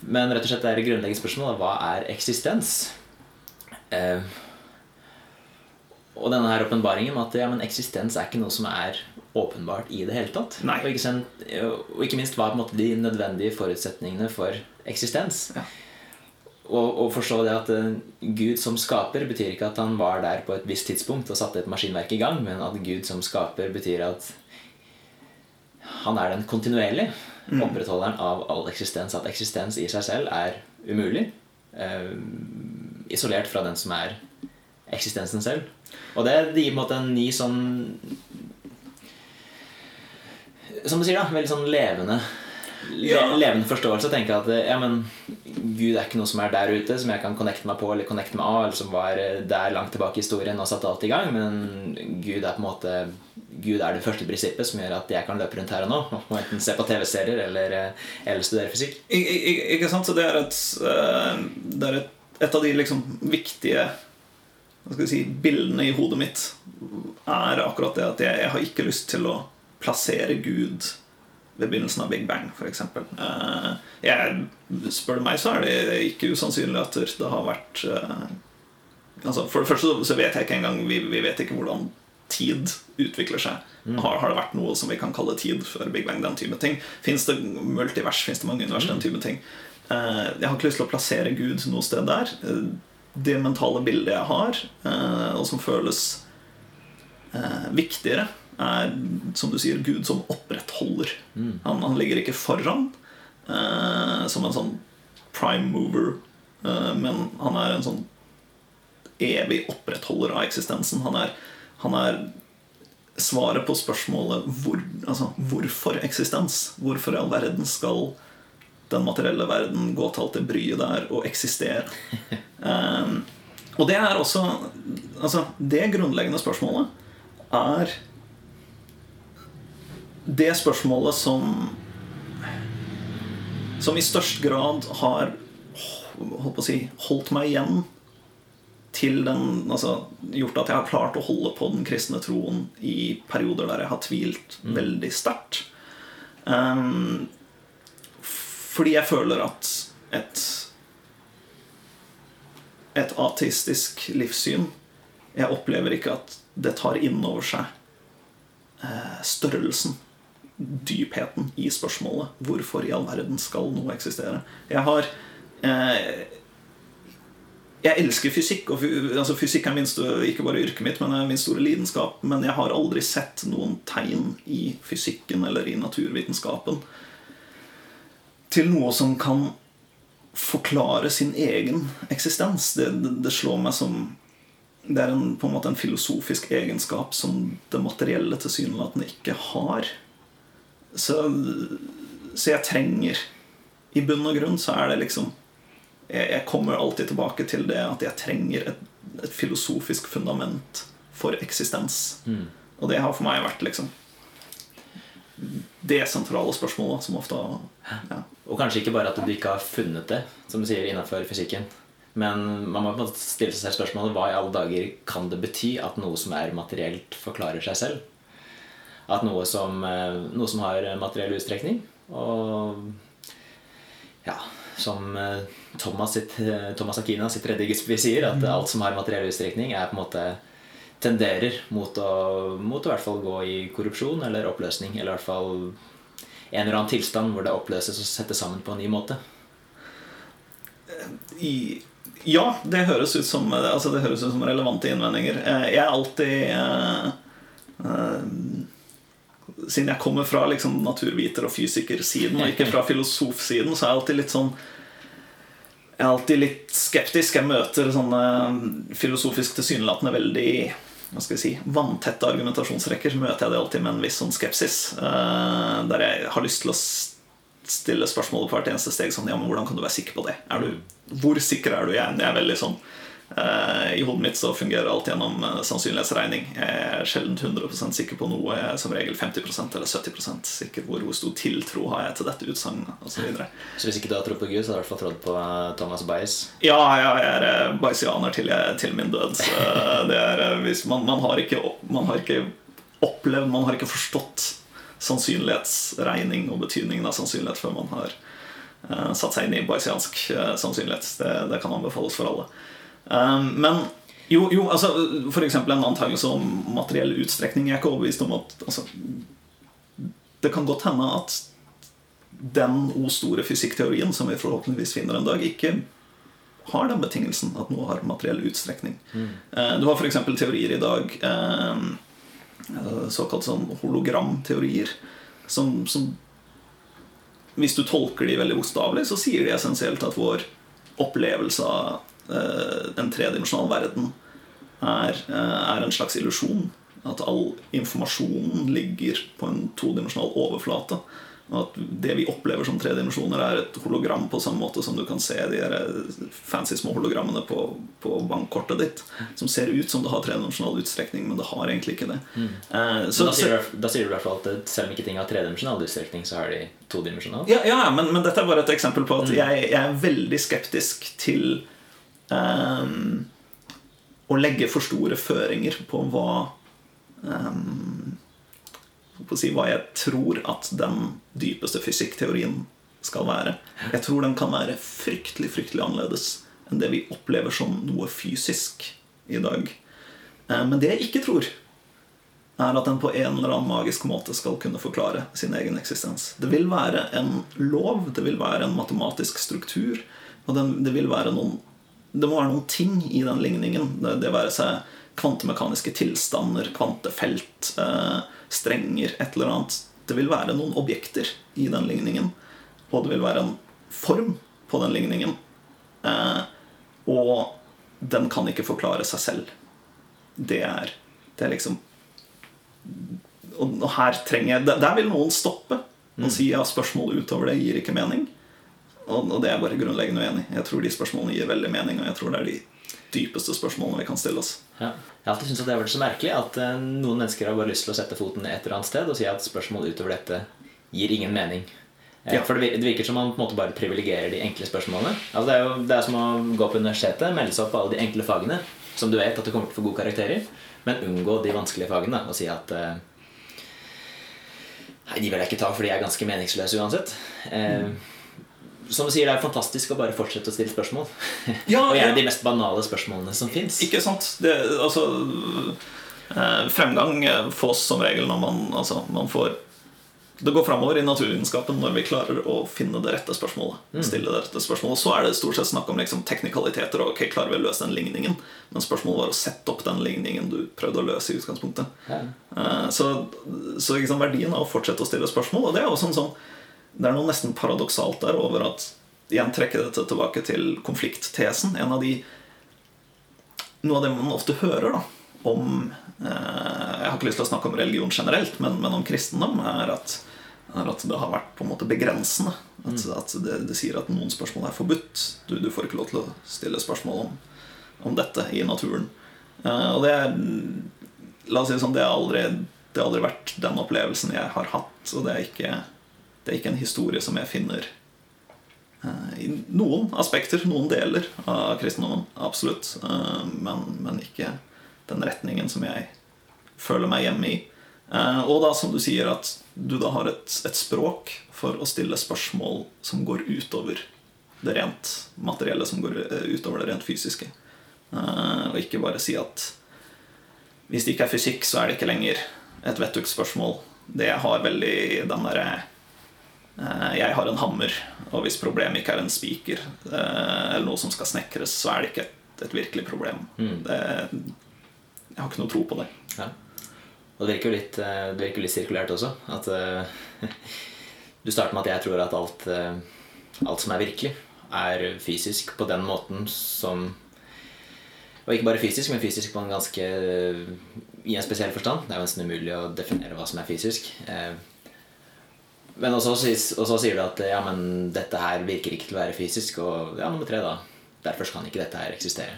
Men rett og slett det er et grunnleggende spørsmål Hva er eksistens? Eh, og denne her åpenbaringen med at ja, men eksistens er ikke noe som er åpenbart i det hele tatt. Og, ikke, og ikke minst hva er de nødvendige forutsetningene for eksistens. Ja. Og, og forstå det at eh, Gud som skaper betyr ikke at han var der på et visst tidspunkt og satte et maskinverk i gang, men at Gud som skaper betyr at han er den kontinuerlige opprettholderen av all eksistens. At eksistens i seg selv er umulig. eh, isolert fra den som er eksistensen selv. Og det, det gir på en måte en ny sånn Som du sier, da. Veldig sånn levende le, Ja. levende forståelse. og tenke at ja, men Gud er ikke noe som er der ute, som jeg kan connecte meg på eller connecte meg av, eller som var eh, der langt tilbake i historien og satte alt i gang. Men Gud er på en måte Gud er det første prinsippet som gjør at jeg kan løpe rundt her og nå. Og enten se på TV-serier eller, eh, eller studere fysikk. I- i- Ikke sant? Så det er et, eh, det er et, et av de liksom viktige si, bildene i hodet mitt er akkurat det at jeg, jeg har ikke lyst til å plassere Gud ved begynnelsen av Big Bang, f.eks. Uh, jeg, spør meg, så er det ikke usannsynlig at det har vært eh, altså For det første så vet jeg ikke engang Vi, vi vet ikke hvordan tid utvikler seg. Har, har det vært noe som vi kan kalle tid før Big Bang? den type ting Fins det multivers? Fins det mange univers? Den type ting. Eh, jeg har ikke lyst til å plassere Gud noe sted der. Eh, det mentale bildet jeg har, eh, og som føles eh, viktigere, er som du sier, Gud som opprettholder. Han, han ligger ikke foran eh, som en sånn prime mover, eh, men han er en sånn evig opprettholder av eksistensen. Han er, han er svaret på spørsmålet hvor, altså, hvorfor eksistens? Hvorfor i all verden skal den materielle verden gå til alt det bryet der og eksistere? Eh, og det er også altså, Det grunnleggende spørsmålet er det spørsmålet som Som i størst grad har holdt, si, holdt meg igjen til den altså, Gjort at jeg har klart å holde på den kristne troen i perioder der jeg har tvilt veldig sterkt. Um, fordi jeg føler at et et ateistisk livssyn Jeg opplever ikke at det tar inn over seg eh, størrelsen, dypheten, i spørsmålet. Hvorfor i all verden skal noe eksistere? Jeg har eh, Jeg elsker fysikk, og altså fysikk er minst, ikke bare yrket mitt, men er min store lidenskap. Men jeg har aldri sett noen tegn i fysikken eller i naturvitenskapen til noe som kan forklare sin egen eksistens. Det, det, det slår meg som Det er en, på en måte en filosofisk egenskap som det materielle tilsynelatende ikke har. Så, så jeg trenger I bunn og grunn så er det liksom jeg, jeg kommer alltid tilbake til det at jeg trenger et, et filosofisk fundament for eksistens. Og det har for meg vært liksom det sentrale spørsmålet som ofte ja. Og kanskje ikke bare at du ikke har funnet det, som du sier innenfor fysikken. Men man må på en måte stille seg spørsmålet hva i alle dager kan det bety at noe som er materielt, forklarer seg selv? At noe som, eh, noe som har materiell utstrekning, og ja, som eh, Thomas, sitt, eh, Thomas Akina, sitt gudsbevis, sier, at alt som har materiell utstrekning, er på en måte tenderer mot å, mot å i hvert fall gå i korrupsjon eller oppløsning. Eller i hvert fall en eller annen tilstand hvor det oppløses og settes sammen på en ny måte. I, ja, det høres ut som altså Det høres ut som relevante innvendinger. Jeg er alltid eh, eh, Siden jeg kommer fra liksom, naturviter- og fysikersiden, og ikke fra filosofsiden, så er jeg alltid litt sånn Jeg er alltid litt skeptisk. Jeg møter sånne filosofisk tilsynelatende veldig hva skal jeg si, vanntette argumentasjonsrekker, så møter jeg det alltid med en viss sånn skepsis. eh, der jeg har lyst til å stille spørsmålet på hvert eneste steg sånn Ja, men hvordan kan du være sikker på det? Du, hvor sikker er du? Jeg, er veldig sånn I hodet mitt så fungerer alt gjennom eh, sannsynlighetsregning. Jeg er sjelden 100% sikker på noe. Jeg er som regel 50% eller 70 sikker hvor, hvor stor tiltro har jeg til dette utsagnet osv. Så hvis ikke du har trodd på Gud, så har du i hvert fall trodd på eh, Thomas Bias. Ja, ja, jeg er eh, bayesianer til, til min død. Så det er, eh, man, man, har ikke, man har ikke opplevd, man har ikke forstått sannsynlighetsregning og betydningen av sannsynlighet før man har eh, satt seg inn i bayesiansk eh, sannsynlighet. Det, det kan anbefales for alle. Um, men jo, jo, altså for eksempel en antakelse om materiell utstrekning. Jeg er ikke overbevist om at altså, Det kan godt hende at den o store fysikkteorien som vi forhåpentligvis finner en dag, ikke har den betingelsen at noe har materiell utstrekning. Mm. Du har f.eks. teorier i dag, eh, såkalt sånn hologramteorier, som, som Hvis du tolker de veldig bokstavelig, så sier de essensielt at vår opplevelse av eh, en tredimensjonal verden er, eh, er en slags illusjon. At all informasjon ligger på en todimensjonal overflate. Og at det vi opplever som tre dimensjoner, er et hologram på samme måte som du kan se de her fancy små hologrammene på, på bankkortet ditt. Som ser ut som det har tredimensjonal utstrekning, men det har egentlig ikke det. Mm. Eh, så, da, sier du, da, sier du, i hvert fall at selv om ikke ting har tredimensjonal utstrekning, så har de todimensjonal? Ja, ja men, men, dette er bare et eksempel på at mm. jeg, jeg, er veldig skeptisk til å legge for store føringer på hva um, si hva jeg tror at den dypeste fysikkteorien skal være. Jeg tror den kan være fryktelig, fryktelig annerledes enn det vi opplever som noe fysisk i dag. Eh, men det jeg ikke tror, er at den på en eller annen magisk måte skal kunne forklare sin egen eksistens. Det vil være en lov, det vil være en matematisk struktur, og det vil være noen det må være noen ting i den ligningen. Det, det være seg kvantemekaniske tilstander, kvantefelt, eh, strenger, et eller annet. Det vil være noen objekter i den ligningen, og det vil være en form på den ligningen. Eh, og den kan ikke forklare seg selv. Det er, det er liksom Og her trenger jeg Der vil noen stoppe og mm. si ja, spørsmål utover det gir ikke mening. Og, det er jeg bare grunnleggende uenig i. Jeg tror de spørsmålene gir veldig mening, og jeg tror det er de dypeste spørsmålene vi kan stille oss. Ja. Jeg har alltid syntes det har vært så merkelig at uh, noen mennesker har bare lyst til å sette foten et eller annet sted og si at spørsmål utover dette gir ingen mening. Uh, ja. For det virker som man på en måte bare privilegerer de enkle spørsmålene. Altså, det, er jo, det er som å gå på universitetet, melde seg opp på alle de enkle fagene som du vet at du kommer til å få gode karakterer, men unngå de vanskelige fagene og si at uh, Nei, de vil jeg ikke ta, for de er ganske meningsløse uansett. Mm som du sier, det er fantastisk å bare fortsette å stille spørsmål. Ja, og gjerne de mest banale spørsmålene som fins. Ikke sant. Det, altså, eh, fremgang fås som regel når man, altså, man får det går framover i naturvitenskapen når vi klarer å finne det rette spørsmålet. Mm. Stille det rette spørsmålet Så er det stort sett snakk om liksom, teknikaliteter. Og ok, klarer vi å løse den ligningen Men spørsmålet var å sette opp den ligningen du prøvde å løse. i utgangspunktet ja. uh, Så, så liksom, verdien av å fortsette å stille spørsmål Og det er jo sånn sånn det er noe nesten paradoksalt der over at Igjen trekker dette tilbake til konflikttesen. En av de Noe av det man ofte hører da om eh, Jeg har ikke lyst til å snakke om religion generelt, men, men om kristendom, er at, er at, det har vært på en måte begrensende. At, mm. at det, det, sier at noen spørsmål er forbudt. Du, du, får ikke lov til å stille spørsmål om, om dette i naturen. Eh, og det er La oss si det sånn, det har aldri, det har aldri vært den opplevelsen jeg har hatt. Og det er ikke det er ikke en historie som jeg finner uh, i noen aspekter, noen deler av kristendommen. Absolutt. Uh, men, men, ikke den retningen som jeg føler meg hjemme i. Uh, og da, som du sier, at du da har et, et, språk for å stille spørsmål som går utover det rent materielle, som går utover det rent fysiske. og ikke bare si at hvis det ikke er fysikk, så er det ikke lenger et vettugt spørsmål. Det har veldig den derre Eh, jeg har en hammer, og hvis problemet ikke er en spiker eh, eller noe som skal snekres, så er det ikke et, et virkelig problem. Mm. Det, jeg har ikke noe tro på det. Ja. Og det virker jo litt, eh, det virker litt sirkulært også. At uh, Du starter med at jeg tror at alt, uh, alt som er virkelig, er fysisk på den måten som Og ikke bare fysisk, men fysisk på en ganske i en spesiell forstand. Det er jo nesten umulig å definere hva som er fysisk. Uh, men også, og så sier du at ja, men dette her virker ikke til å være fysisk. Og ja, nummer tre, da. Derfor kan ikke dette her eksistere.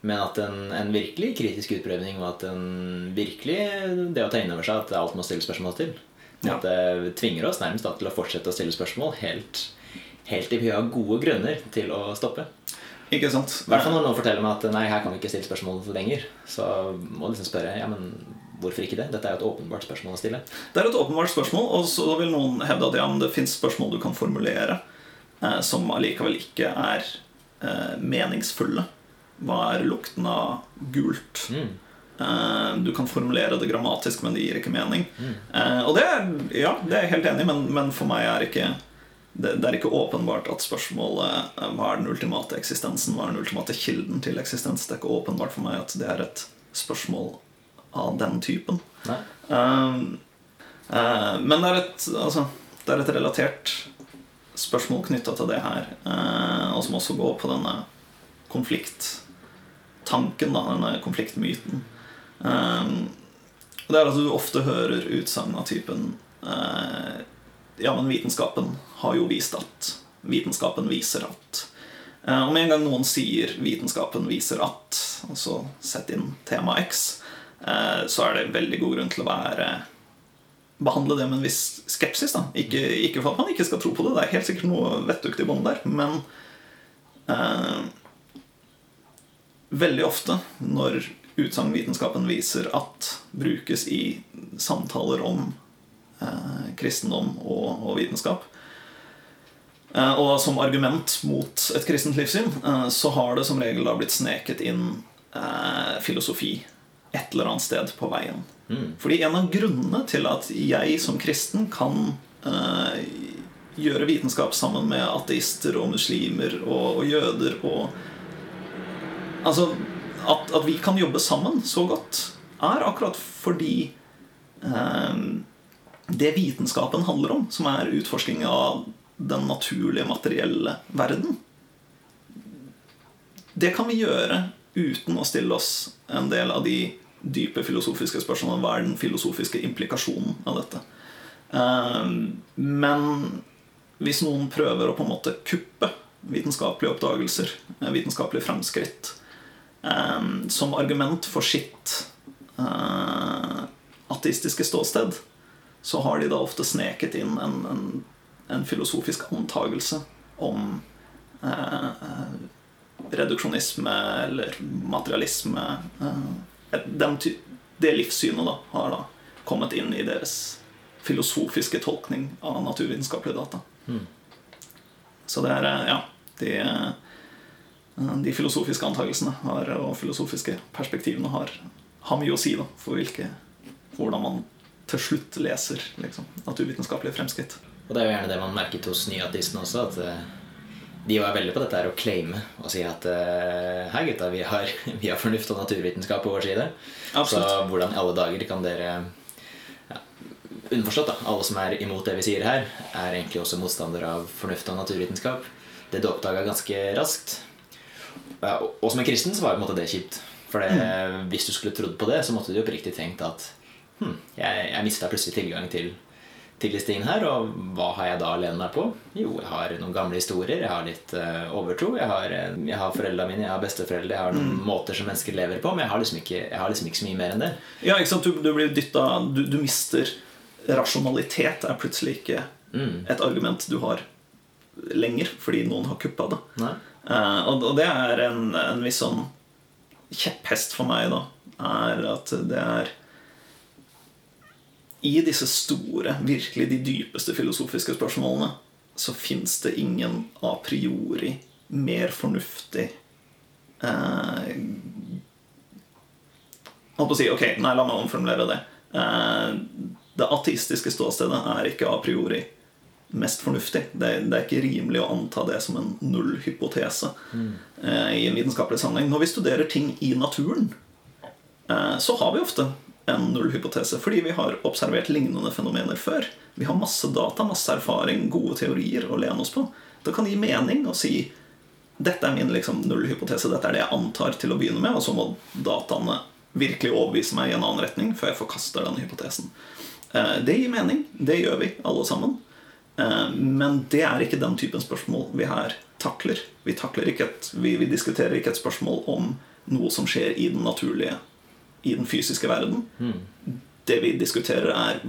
Men at en, en, virkelig kritisk utprøvning, og at en virkelig det å ta inn over seg at alt må stille spørsmål til ja. At det tvinger oss nærmest da, til å fortsette å stille spørsmål helt, helt til vi har gode grunner til å stoppe. Ikke sant? I hvert fall når noen forteller meg at nei, her kan vi ikke stille spørsmål lenger. Så må du liksom spørre ja, men Hvorfor ikke det? Dette er jo et åpenbart spørsmål å stille. Det er et åpenbart spørsmål, og så vil noen hevde at ja, det fins spørsmål du kan formulere eh, som allikevel ikke er eh, meningsfulle. Hva er lukten av gult? Mm. Eh, du kan formulere det grammatisk, men det gir ikke mening. Mm. Eh, og det er, ja, det er jeg helt enig i, men, men, for meg er ikke det, det, er ikke åpenbart at spørsmålet eh, hva er den ultimate eksistensen, hva er den ultimate kilden til eksistens. Det er ikke åpenbart for meg at det er et spørsmål av den typen. Um, uh, men det er, et, altså, det er et relatert spørsmål knytta til det her, uh, og som også går på denne konflikt tanken, da, denne konfliktmyten. Um, det er at du ofte hører utsagn av typen uh, Ja, men vitenskapen har jo vist at Vitenskapen viser at Og med en gang noen sier 'vitenskapen viser at', altså sett inn tema X, så er det veldig god grunn til å være behandle det med en viss skepsis. Da. Ikke, ikke, for at man ikke skal tro på det, det er helt sikkert noe vettugt i bånn der, men veldig ofte når utsagn vitenskapen viser at brukes i samtaler om eh, kristendom og, og vitenskap. Eh, og som argument mot et kristent livssyn eh, så har det som regel da blitt sneket inn eh, filosofi et eller annet sted på veien. Mm. Fordi en av grunnene til at jeg som kristen kan eh, gjøre vitenskap sammen med ateister og muslimer og, og jøder og Altså at, at, vi kan jobbe sammen så godt, er akkurat fordi eh, det vitenskapen handler om, som er utforsking av den naturlige, materielle verden Det kan vi gjøre uten å stille oss en del av de dype filosofiske spørsmålene. Hva er den filosofiske implikasjonen av dette? Eh, men hvis noen prøver å på en måte kuppe vitenskapelige oppdagelser, eh, vitenskapelige fremskritt, um, som argument for sitt uh, ateistiske ståsted, så har de da ofte sneket inn en, en, en filosofisk antagelse om uh, reduksjonisme eller materialisme. Den, det livssynet da, har da kommet inn i deres filosofiske tolkning av naturvitenskapelige data. Mm. Så det er Ja. De, Eh, de filosofiske antakelsene har, og filosofiske perspektivene har, har mye å si da, for hvilke, hvordan man til slutt leser liksom, naturvitenskapelige fremskritt. Og Det er jo gjerne det man merket hos nyatistene også. at eh, de var veldig på dette her å claime og si at eh, hei gutta, vi har, vi har, fornuft og naturvitenskap på vår side. Absolutt. Så hvordan i alle dager kan dere ja, Underforstått, da. Alle som er imot det vi sier her, er egentlig også motstandere av fornuft og naturvitenskap. Det du oppdaga ganske raskt, og som en kristen så var det på en måte det kjipt. For det, mm. hvis du skulle trodd på det, så måtte du oppriktig tenkt at hm, jeg, jeg mista plutselig tilgang til, til disse tingene her. Og hva har jeg da å lene meg på? Jo, jeg har noen gamle historier. Jeg har litt uh, overtro. Jeg har, uh, jeg har foreldrene mine, jeg har besteforeldre. Jeg har noen mm. måter som mennesker lever på. Men jeg har liksom ikke, har liksom ikke så mye mer enn det. Ja, ikke sant? Du, du blir dytta du, du, mister Rasjonalitet er plutselig ikke mm. et argument du har lenger fordi noen har kuppa det. Uh, og, og, det er en, en viss sånn kjepphest for meg, da. Er at det er I disse store, virkelig de dypeste filosofiske spørsmålene så fins det ingen a priori mer fornuftig eh, Holdt på å si Ok, nei, la meg omformulere det. Eh, det ateistiske ståstedet er ikke a priori mest fornuftig. Det det er, ikke rimelig å anta det som en nullhypotese mm. eh, i en vitenskapelig sammenheng. Når vi studerer ting i naturen, eh, så har vi ofte en nullhypotese fordi vi har observert lignende fenomener før. Vi har masse data, masse erfaring, gode teorier å lene oss på. Det kan gi mening å si dette er min liksom, nullhypotese, dette er det jeg antar til å begynne med, og så må dataene virkelig overbevise meg i en annen retning før jeg forkaster denne hypotesen. Eh, det gir mening. Det gjør vi alle sammen. Eh, men det er ikke den typen spørsmål vi her takler. Vi, takler et, vi, vi, diskuterer ikke et spørsmål om noe som skjer i den naturlige, i den fysiske verden. Mm. Det vi diskuterer, er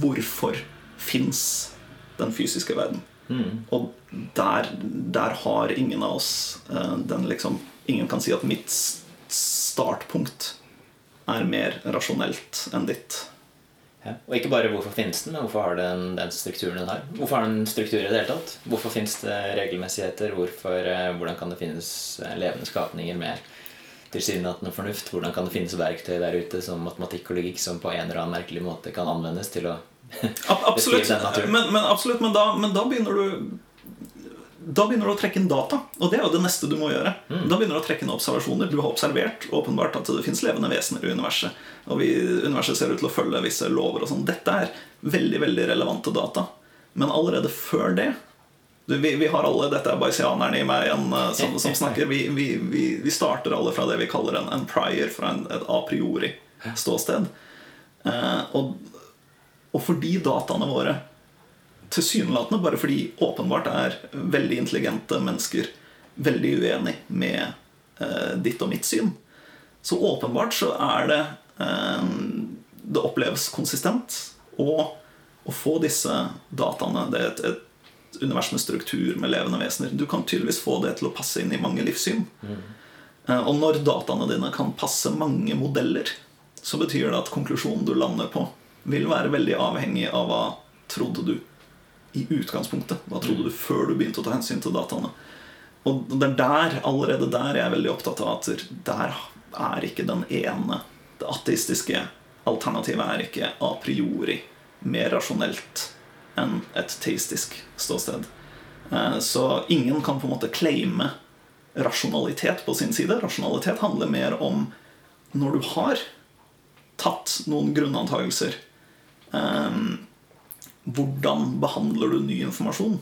hvorfor fins den fysiske verden. Mm. Og der, der, har ingen av oss eh, den liksom Ingen kan si at mitt startpunkt er mer rasjonelt enn ditt. Ja. Og ikke bare hvorfor finnes den, men hvorfor har den den strukturen den har. Hvorfor har den struktur i det hele tatt? Hvorfor finnes det regelmessigheter? Hvorfor, eh, hvordan kan det finnes eh, levende skapninger med tilsynelatende fornuft? Hvordan kan det finnes verktøy der ute som matematikk og logikk som på en eller annen merkelig måte kan anvendes til å beskrive den naturen? Men, men, absolutt, men da, men da begynner du da begynner du å trekke inn data. Og det er jo det neste du må gjøre. Mm. Da begynner du å trekke inn observasjoner. Du har observert åpenbart at det fins levende vesener i universet. Og vi, universet ser ut til å følge visse lover og sånn. Dette er veldig veldig relevante data. Men allerede før det du, vi, vi, har alle Dette er bayesianerne i meg igjen uh, som, som, snakker. Vi, vi, vi, starter alle fra det vi kaller en, en prior, fra en, et a priori ståsted. Eh, og, og fordi dataene våre tilsynelatende, bare fordi åpenbart er veldig intelligente mennesker veldig uenig med eh, ditt og mitt syn, så åpenbart så er det Det oppleves konsistent. Og å få disse dataene Det er et, et univers med struktur, med levende vesener. Du kan tydeligvis få det til å passe inn i mange livssyn. Mm. Og når dataene dine kan passe mange modeller, så betyr det at konklusjonen du lander på, vil være veldig avhengig av hva trodde du i utgangspunktet. Hva trodde du før du begynte å ta hensyn til dataene. Og det er der, allerede der jeg er veldig opptatt av at der er ikke den ene Det ateistiske alternativet er ikke a priori mer rasjonelt enn et teistisk ståsted. Eh, så ingen kan på en måte claime rasjonalitet på sin side. Rasjonalitet handler mer om når du har tatt noen grunnantagelser eh, Hvordan behandler du ny informasjon?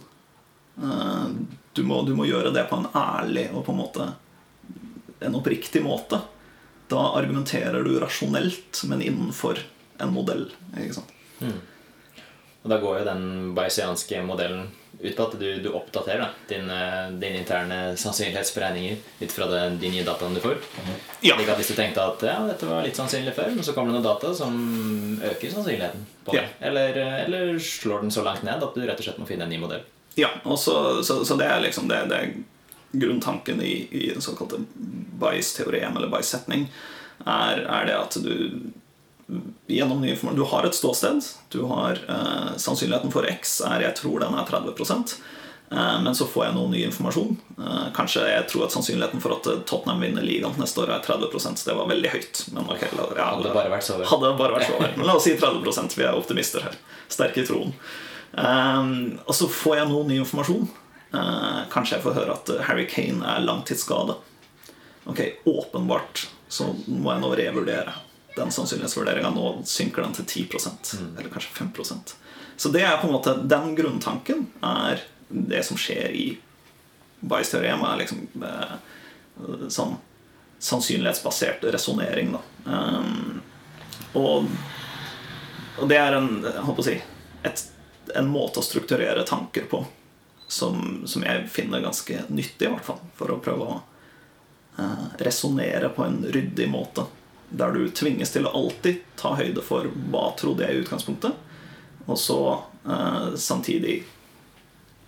Eh, du må, du må, gjøre det på en ærlig og på en måte en oppriktig måte. Da argumenterer du rasjonelt, men innenfor en modell. Ikke sant? Mm. Og da går jo den bayesianske modellen ut på at du, du oppdaterer da, dine, din interne sannsynlighetsberegninger ut fra det, de nye dataene du får. Ja. Slik at Hvis du tenkte at ja, dette var litt sannsynlig før, men så kommer det noen data som øker sannsynligheten på det. Ja. Eller, eller, slår den så langt ned at du rett og slett må finne en ny modell. Ja, så, så, så det er liksom det, det er grunntanken i, i den såkalte Bayes-teorem eller Bayes-setning, er, er det at du gjennom ny informasjon Du har et ståsted. Du har eh, Sannsynligheten for X er jeg tror den er 30 eh, men så får jeg noe ny informasjon. Eh, kanskje jeg tror at sannsynligheten for at eh, Tottenham vinner ligaen neste år er 30 så det var veldig høyt. Men okay, la, ja, hadde bare vært så vel. Men la oss si 30% Vi er optimister her. Sterke i troen. Eh, og så får jeg noe ny informasjon. Eh, kanskje jeg får høre at Harry Kane er langtidsskade. Ok, åpenbart så må jeg nå revurdere den sannsynlighetsvurderinga. Nå synker den til 10 mm. eller kanskje 5% Så det er på en måte den grunntanken er det som skjer i Bayes-teorem. er liksom eh, sånn sannsynlighetsbasert resonnering. Um, og, og, det er en, si, et, en måte å strukturere tanker på som, som, jeg finner ganske nyttig, i hvert fall. For å prøve å eh, resonnere på en ryddig måte der du tvinges til å alltid ta høyde for hva trodde jeg i utgangspunktet, og så eh, samtidig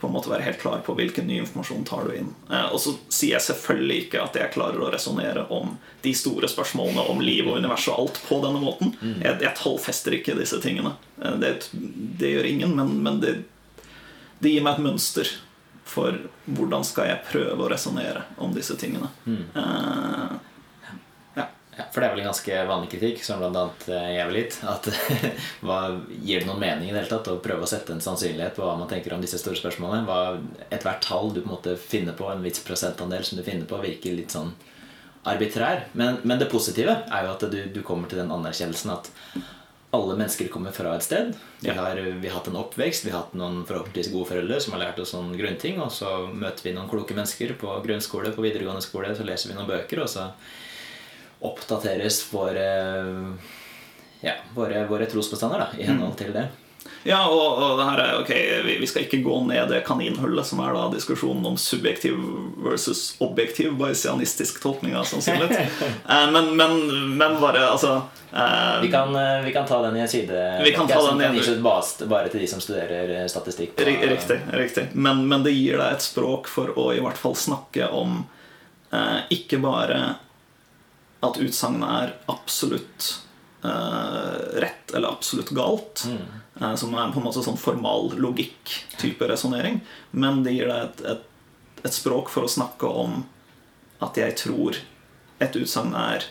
på en måte være helt klar på hvilken ny informasjon tar du inn. Eh, og så sier jeg selvfølgelig ikke at jeg klarer å resonnere om de store spørsmålene om liv og univers og alt på denne måten. Mm. Jeg, jeg tallfester ikke disse tingene. Eh, det, det, gjør ingen, men, men det, det, gir meg et mønster for hvordan skal jeg prøve å resonnere om disse tingene. Mm. Ja, for det er vel en ganske vanlig kritikk, som bl.a. Eh, jeg vil litt. At hva, Gir det noen mening i det hele tatt å prøve å sette en sannsynlighet på hva man tenker om disse store spørsmålene? Hva Ethvert tall du på en måte finner på, en viss prosentandel som du finner på, virker litt sånn arbitrær. Men, men det positive er jo at du, du, kommer til den anerkjennelsen at alle mennesker kommer fra et sted. Vi har, vi har hatt en oppvekst, vi har hatt noen forhåpentligvis gode foreldre som har lært oss noen grunnting, og så møter vi noen kloke mennesker på grunnskole, på videregående skole, så leser vi noen bøker, og så oppdateres våre, ja, våre, våre trosbestander da, i henhold til det. Ja, og, og det her er, ok, vi, vi, skal ikke gå ned det kaninhullet som er da diskusjonen om subjektiv versus objektiv bayesianistisk tolkning av sannsynlighet. eh, men, men, men, bare altså eh, vi, kan, eh, vi, kan, ta den i en side. Vi kan ta den i en side. bare til de som studerer eh, statistikk. På, riktig. riktig. Men, men, det gir deg et språk for å i hvert fall snakke om eh, ikke bare at utsagnet er absolutt uh, rett eller absolutt galt. Mm. Uh, som er på en måte sånn formal logikk-type resonnering. Men det gir deg et, et, et, språk for å snakke om at jeg tror et utsagn er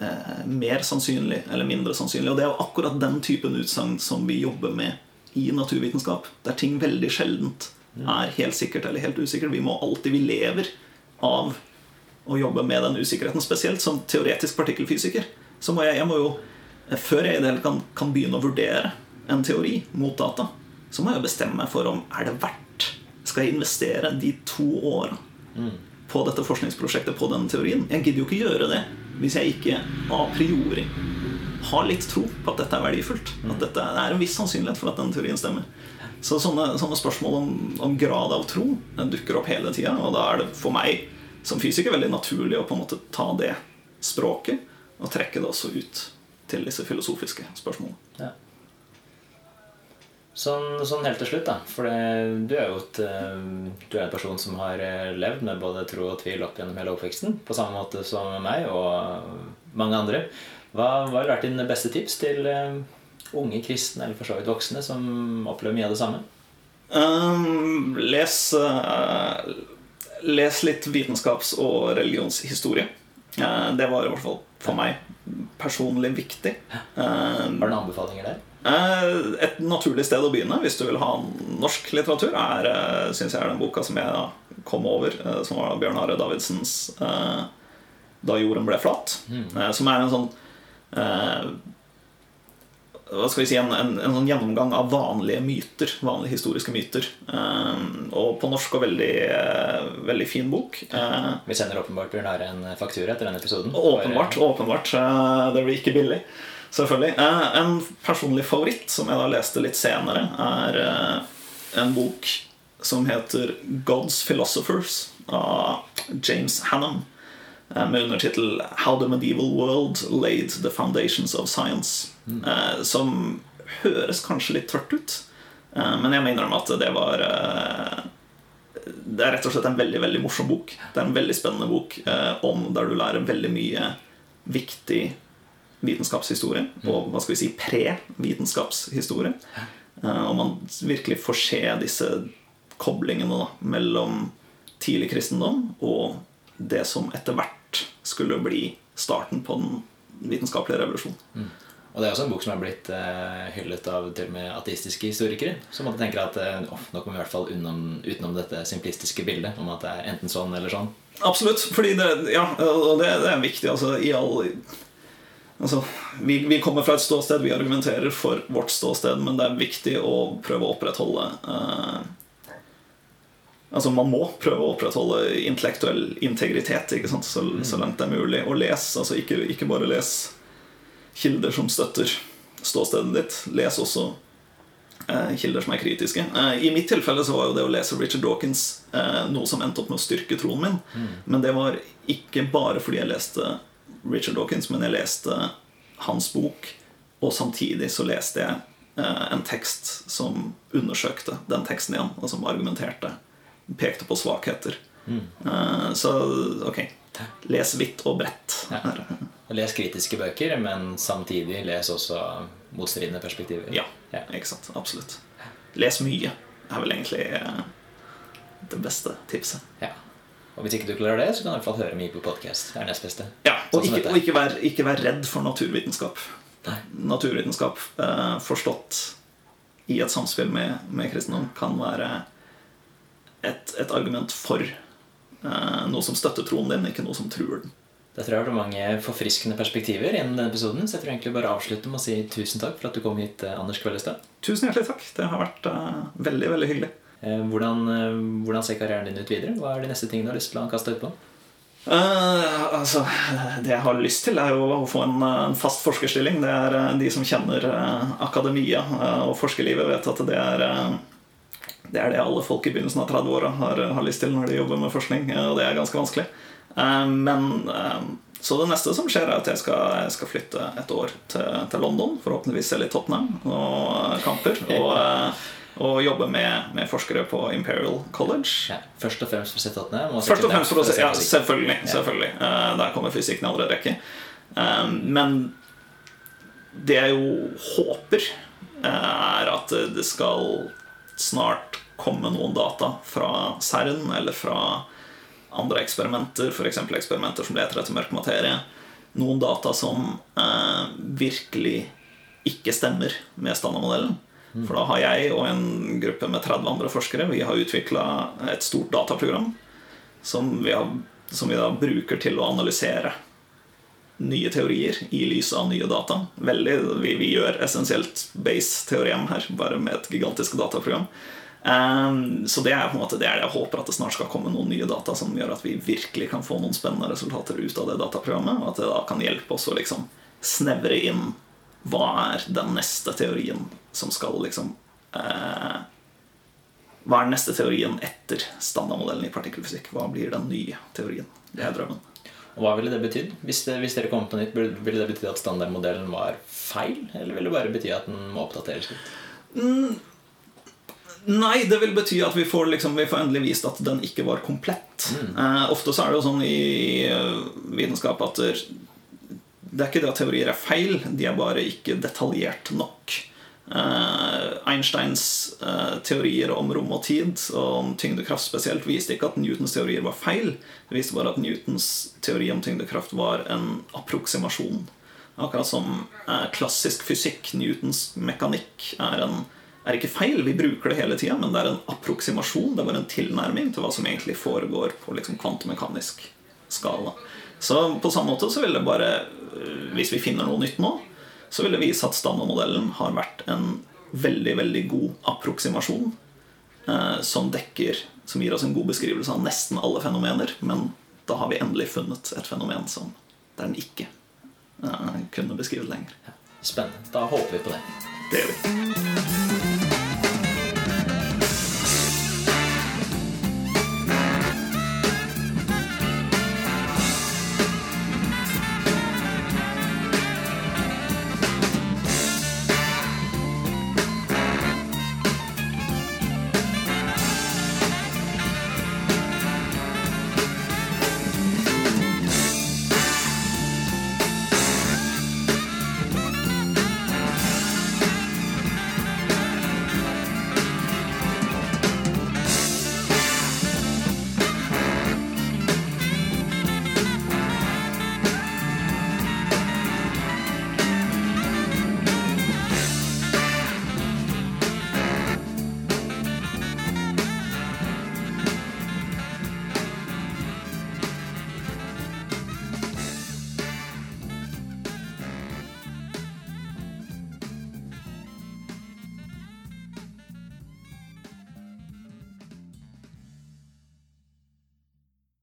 uh, mer sannsynlig eller mindre sannsynlig. Og det er jo akkurat den typen utsagn som vi jobber med i naturvitenskap. Der ting veldig sjeldent mm. er helt sikkert eller helt usikkert. Vi må alltid, vi lever av å jobbe med den usikkerheten, spesielt som teoretisk partikkelfysiker. Så må jeg, jeg må jo, Før jeg i det hele kan, kan begynne å vurdere en teori mot data, så må jeg bestemme meg for om er det verdt skal jeg investere de to åra på dette forskningsprosjektet på denne teorien? Jeg gidder jo ikke gjøre det hvis jeg ikke a priori har litt tro på at dette er verdifullt. At dette er en viss sannsynlighet for at denne teorien stemmer. Så sånne, sånne spørsmål om, om, grad av tro dukker opp hele tida. Og da er det for meg som fysiker veldig naturlig å på en måte ta det språket og trekke det også ut til disse filosofiske spørsmålene. Ja. Sånn, sånn, helt til slutt, da. For det, du, er jo et, eh, du er en person som har eh, levd med både tro og tvil opp gjennom hele oppveksten. På samme måte som meg og mange andre. Hva, hva har vært dine beste tips til uh, unge kristne eller for så vidt voksne som opplever mye av det samme? Um, les, uh, les litt vitenskaps- og religionshistorie. Uh, det var i hvert fall for meg personlig viktig. har du noen anbefalinger der? Eh, et naturlig sted å begynne hvis du vil ha norsk litteratur, er, eh, synes jeg er den boka som jeg kom over, eh, som var Bjørn Are Davidsens 'Da jorden ble flat'. Mm. Som er en sånn hva skal vi si, en, en, en, sånn gjennomgang av vanlige myter. Vanlige historiske myter. og på norsk og veldig, veldig fin bok. vi sender åpenbart Bjørn Are en faktura etter denne episoden. Åpenbart. åpenbart Det blir ikke billig. Selvfølgelig. Eh, en personlig favoritt som jeg da leste litt senere, er eh, en bok som heter 'God's Philosophers' av James Hannam. Eh, med undertittel 'How the Medieval World Laid the Foundations of Science'. Mm. Som høres kanskje litt tørt ut, men jeg mener at det var Det er rett og slett en veldig veldig morsom bok. Det er en veldig spennende bok om der du lærer veldig mye viktig vitenskapshistorie og hva skal vi si, pre-vitenskapshistorie. Eh, og man virkelig får se disse koblingene da, mellom tidlig kristendom og det som etter hvert skulle bli starten på den vitenskapelige revolusjonen. Mm. Og Det er også en bok som er blitt uh, hyllet av til og med ateistiske historikere. Som måtte tenke at oh, nå kommer vi i hvert fall utenom, utenom, dette simplistiske bildet om at det er enten sånn eller sånn. Absolutt. fordi det, ja, og det, det er viktig. altså i all Altså, vi, vi, kommer fra et ståsted, vi argumenterer for vårt ståsted, men det er viktig å prøve å opprettholde eh, Altså Man må prøve å opprettholde intellektuell integritet ikke så, så, mm. langt det er mulig. Og les, altså ikke, ikke, bare les kilder som støtter ståstedet ditt. Les også eh, kilder som er kritiske. Eh, I mitt tilfelle så var jo det å lese Richard Dawkins eh, noe som endte opp med å styrke troen min. Mm. Men det var ikke bare fordi jeg leste Richard Dawkins, men jeg leste hans bok, og samtidig så leste jeg eh, en tekst som undersøkte den teksten igjen, og som argumenterte, pekte på svakheter. Mm. Eh, så ok, les vidt og bredt. Ja. Les kritiske bøker, men samtidig les også motstridende perspektiver. Ja, ja. ikke sant. Absolutt. Les mye er vel egentlig eh, det beste tipset. Ja. Og hvis ikke du klarer det, så kan du i hvert fall høre mye på podkast. Det er nest beste. Ja, og, sånn ikke, og ikke, vær, ikke, vær, redd for naturvitenskap. Nei. Naturvitenskap eh, forstått i et samspill med, med kristendom kan være et, et argument for eh, noe som støtter troen din, ikke noe som truer den. Det tror jeg har vært mange forfriskende perspektiver innen denne episoden. Så jeg tror egentlig bare avslutte med å si tusen takk for at du kom hit, eh, Anders Kvellestad. Tusen hjertelig takk. Det har vært uh, veldig, veldig hyggelig. Eh, hvordan, eh, hvordan, ser karrieren din ut videre? Hva er de neste tingene du har lyst til å kaste ut på? Uh, altså, det jeg har lyst til, er jo å få en, en fast forskerstilling. Det er uh, De som kjenner uh, akademia og forskerlivet, vet at det er det er det alle folk i begynnelsen av 30-åra har, har, lyst til når de jobber med forskning. Og det er ganske vanskelig. Men Så det neste som skjer, er at jeg skal, jeg skal flytte et år til, til, London. Forhåpentligvis se litt Tottenham og kamper. Og og jobbe med, med, forskere på Imperial College. Ja, først og fremst for å se Tottenham? Først og fremst for å se, ja, selvfølgelig. Selvfølgelig. Ja. der kommer fysikken i andre rekke. Men det jeg jo håper, er at det skal snart komme noen data fra CERN eller fra andre eksperimenter, f.eks. eksperimenter som leter etter mørk materie. Noen data som eh, virkelig ikke stemmer med standardmodellen. For da har jeg og en gruppe med 30 andre forskere Vi har utvikla et stort dataprogram som vi, har, som vi, da bruker til å analysere nye teorier i lys av nye data. Veldig, vi, vi gjør essensielt base-teorem her, bare med et gigantisk dataprogram. Um, så det er på en måte det det jeg håper at det snart skal komme noen nye data som gjør at vi virkelig kan få noen spennende resultater ut av det dataprogrammet, og at det da kan hjelpe oss å liksom snevre inn hva er den neste teorien som skal liksom eh, Hva er den neste teorien etter standardmodellen i partikkelfysikk? Hva blir den nye teorien? Det er drømmen. Hva ville det betydd? Hvis, det, hvis dere kom på nytt, ville det betydd at standardmodellen var feil? Eller ville det bare bety at den må oppdateres litt? Mm, Nei, det vil bety at vi får, liksom, vi får endelig vist at den ikke var komplett. Mm. Eh, ofte så er det jo sånn i uh, vitenskap at det, det er ikke det at teorier er feil, de er bare ikke detaljert nok. Eh, Einsteins eh, teorier om rom og tid, og om tyngdekraft spesielt, viste ikke at Newtons teorier var feil. Det viste bare at Newtons teori om tyngdekraft var en approksimasjon. Akkurat som eh, klassisk fysikk, Newtons mekanikk, er en er ikke feil, vi bruker det hele tida, men det er en approksimasjon. Det bare en tilnærming til hva som egentlig foregår på liksom kvantemekanisk skala. Så på samme måte så vil det bare Hvis vi finner noe nytt nå, så vil det vise at standardmodellen har vært en veldig, veldig god approksimasjon eh, som dekker Som gir oss en god beskrivelse av nesten alle fenomener, men da har vi endelig funnet et fenomen som der den ikke eh, kunne beskrive lenger. Spennende. Da håper vi på det. Det gjør vi.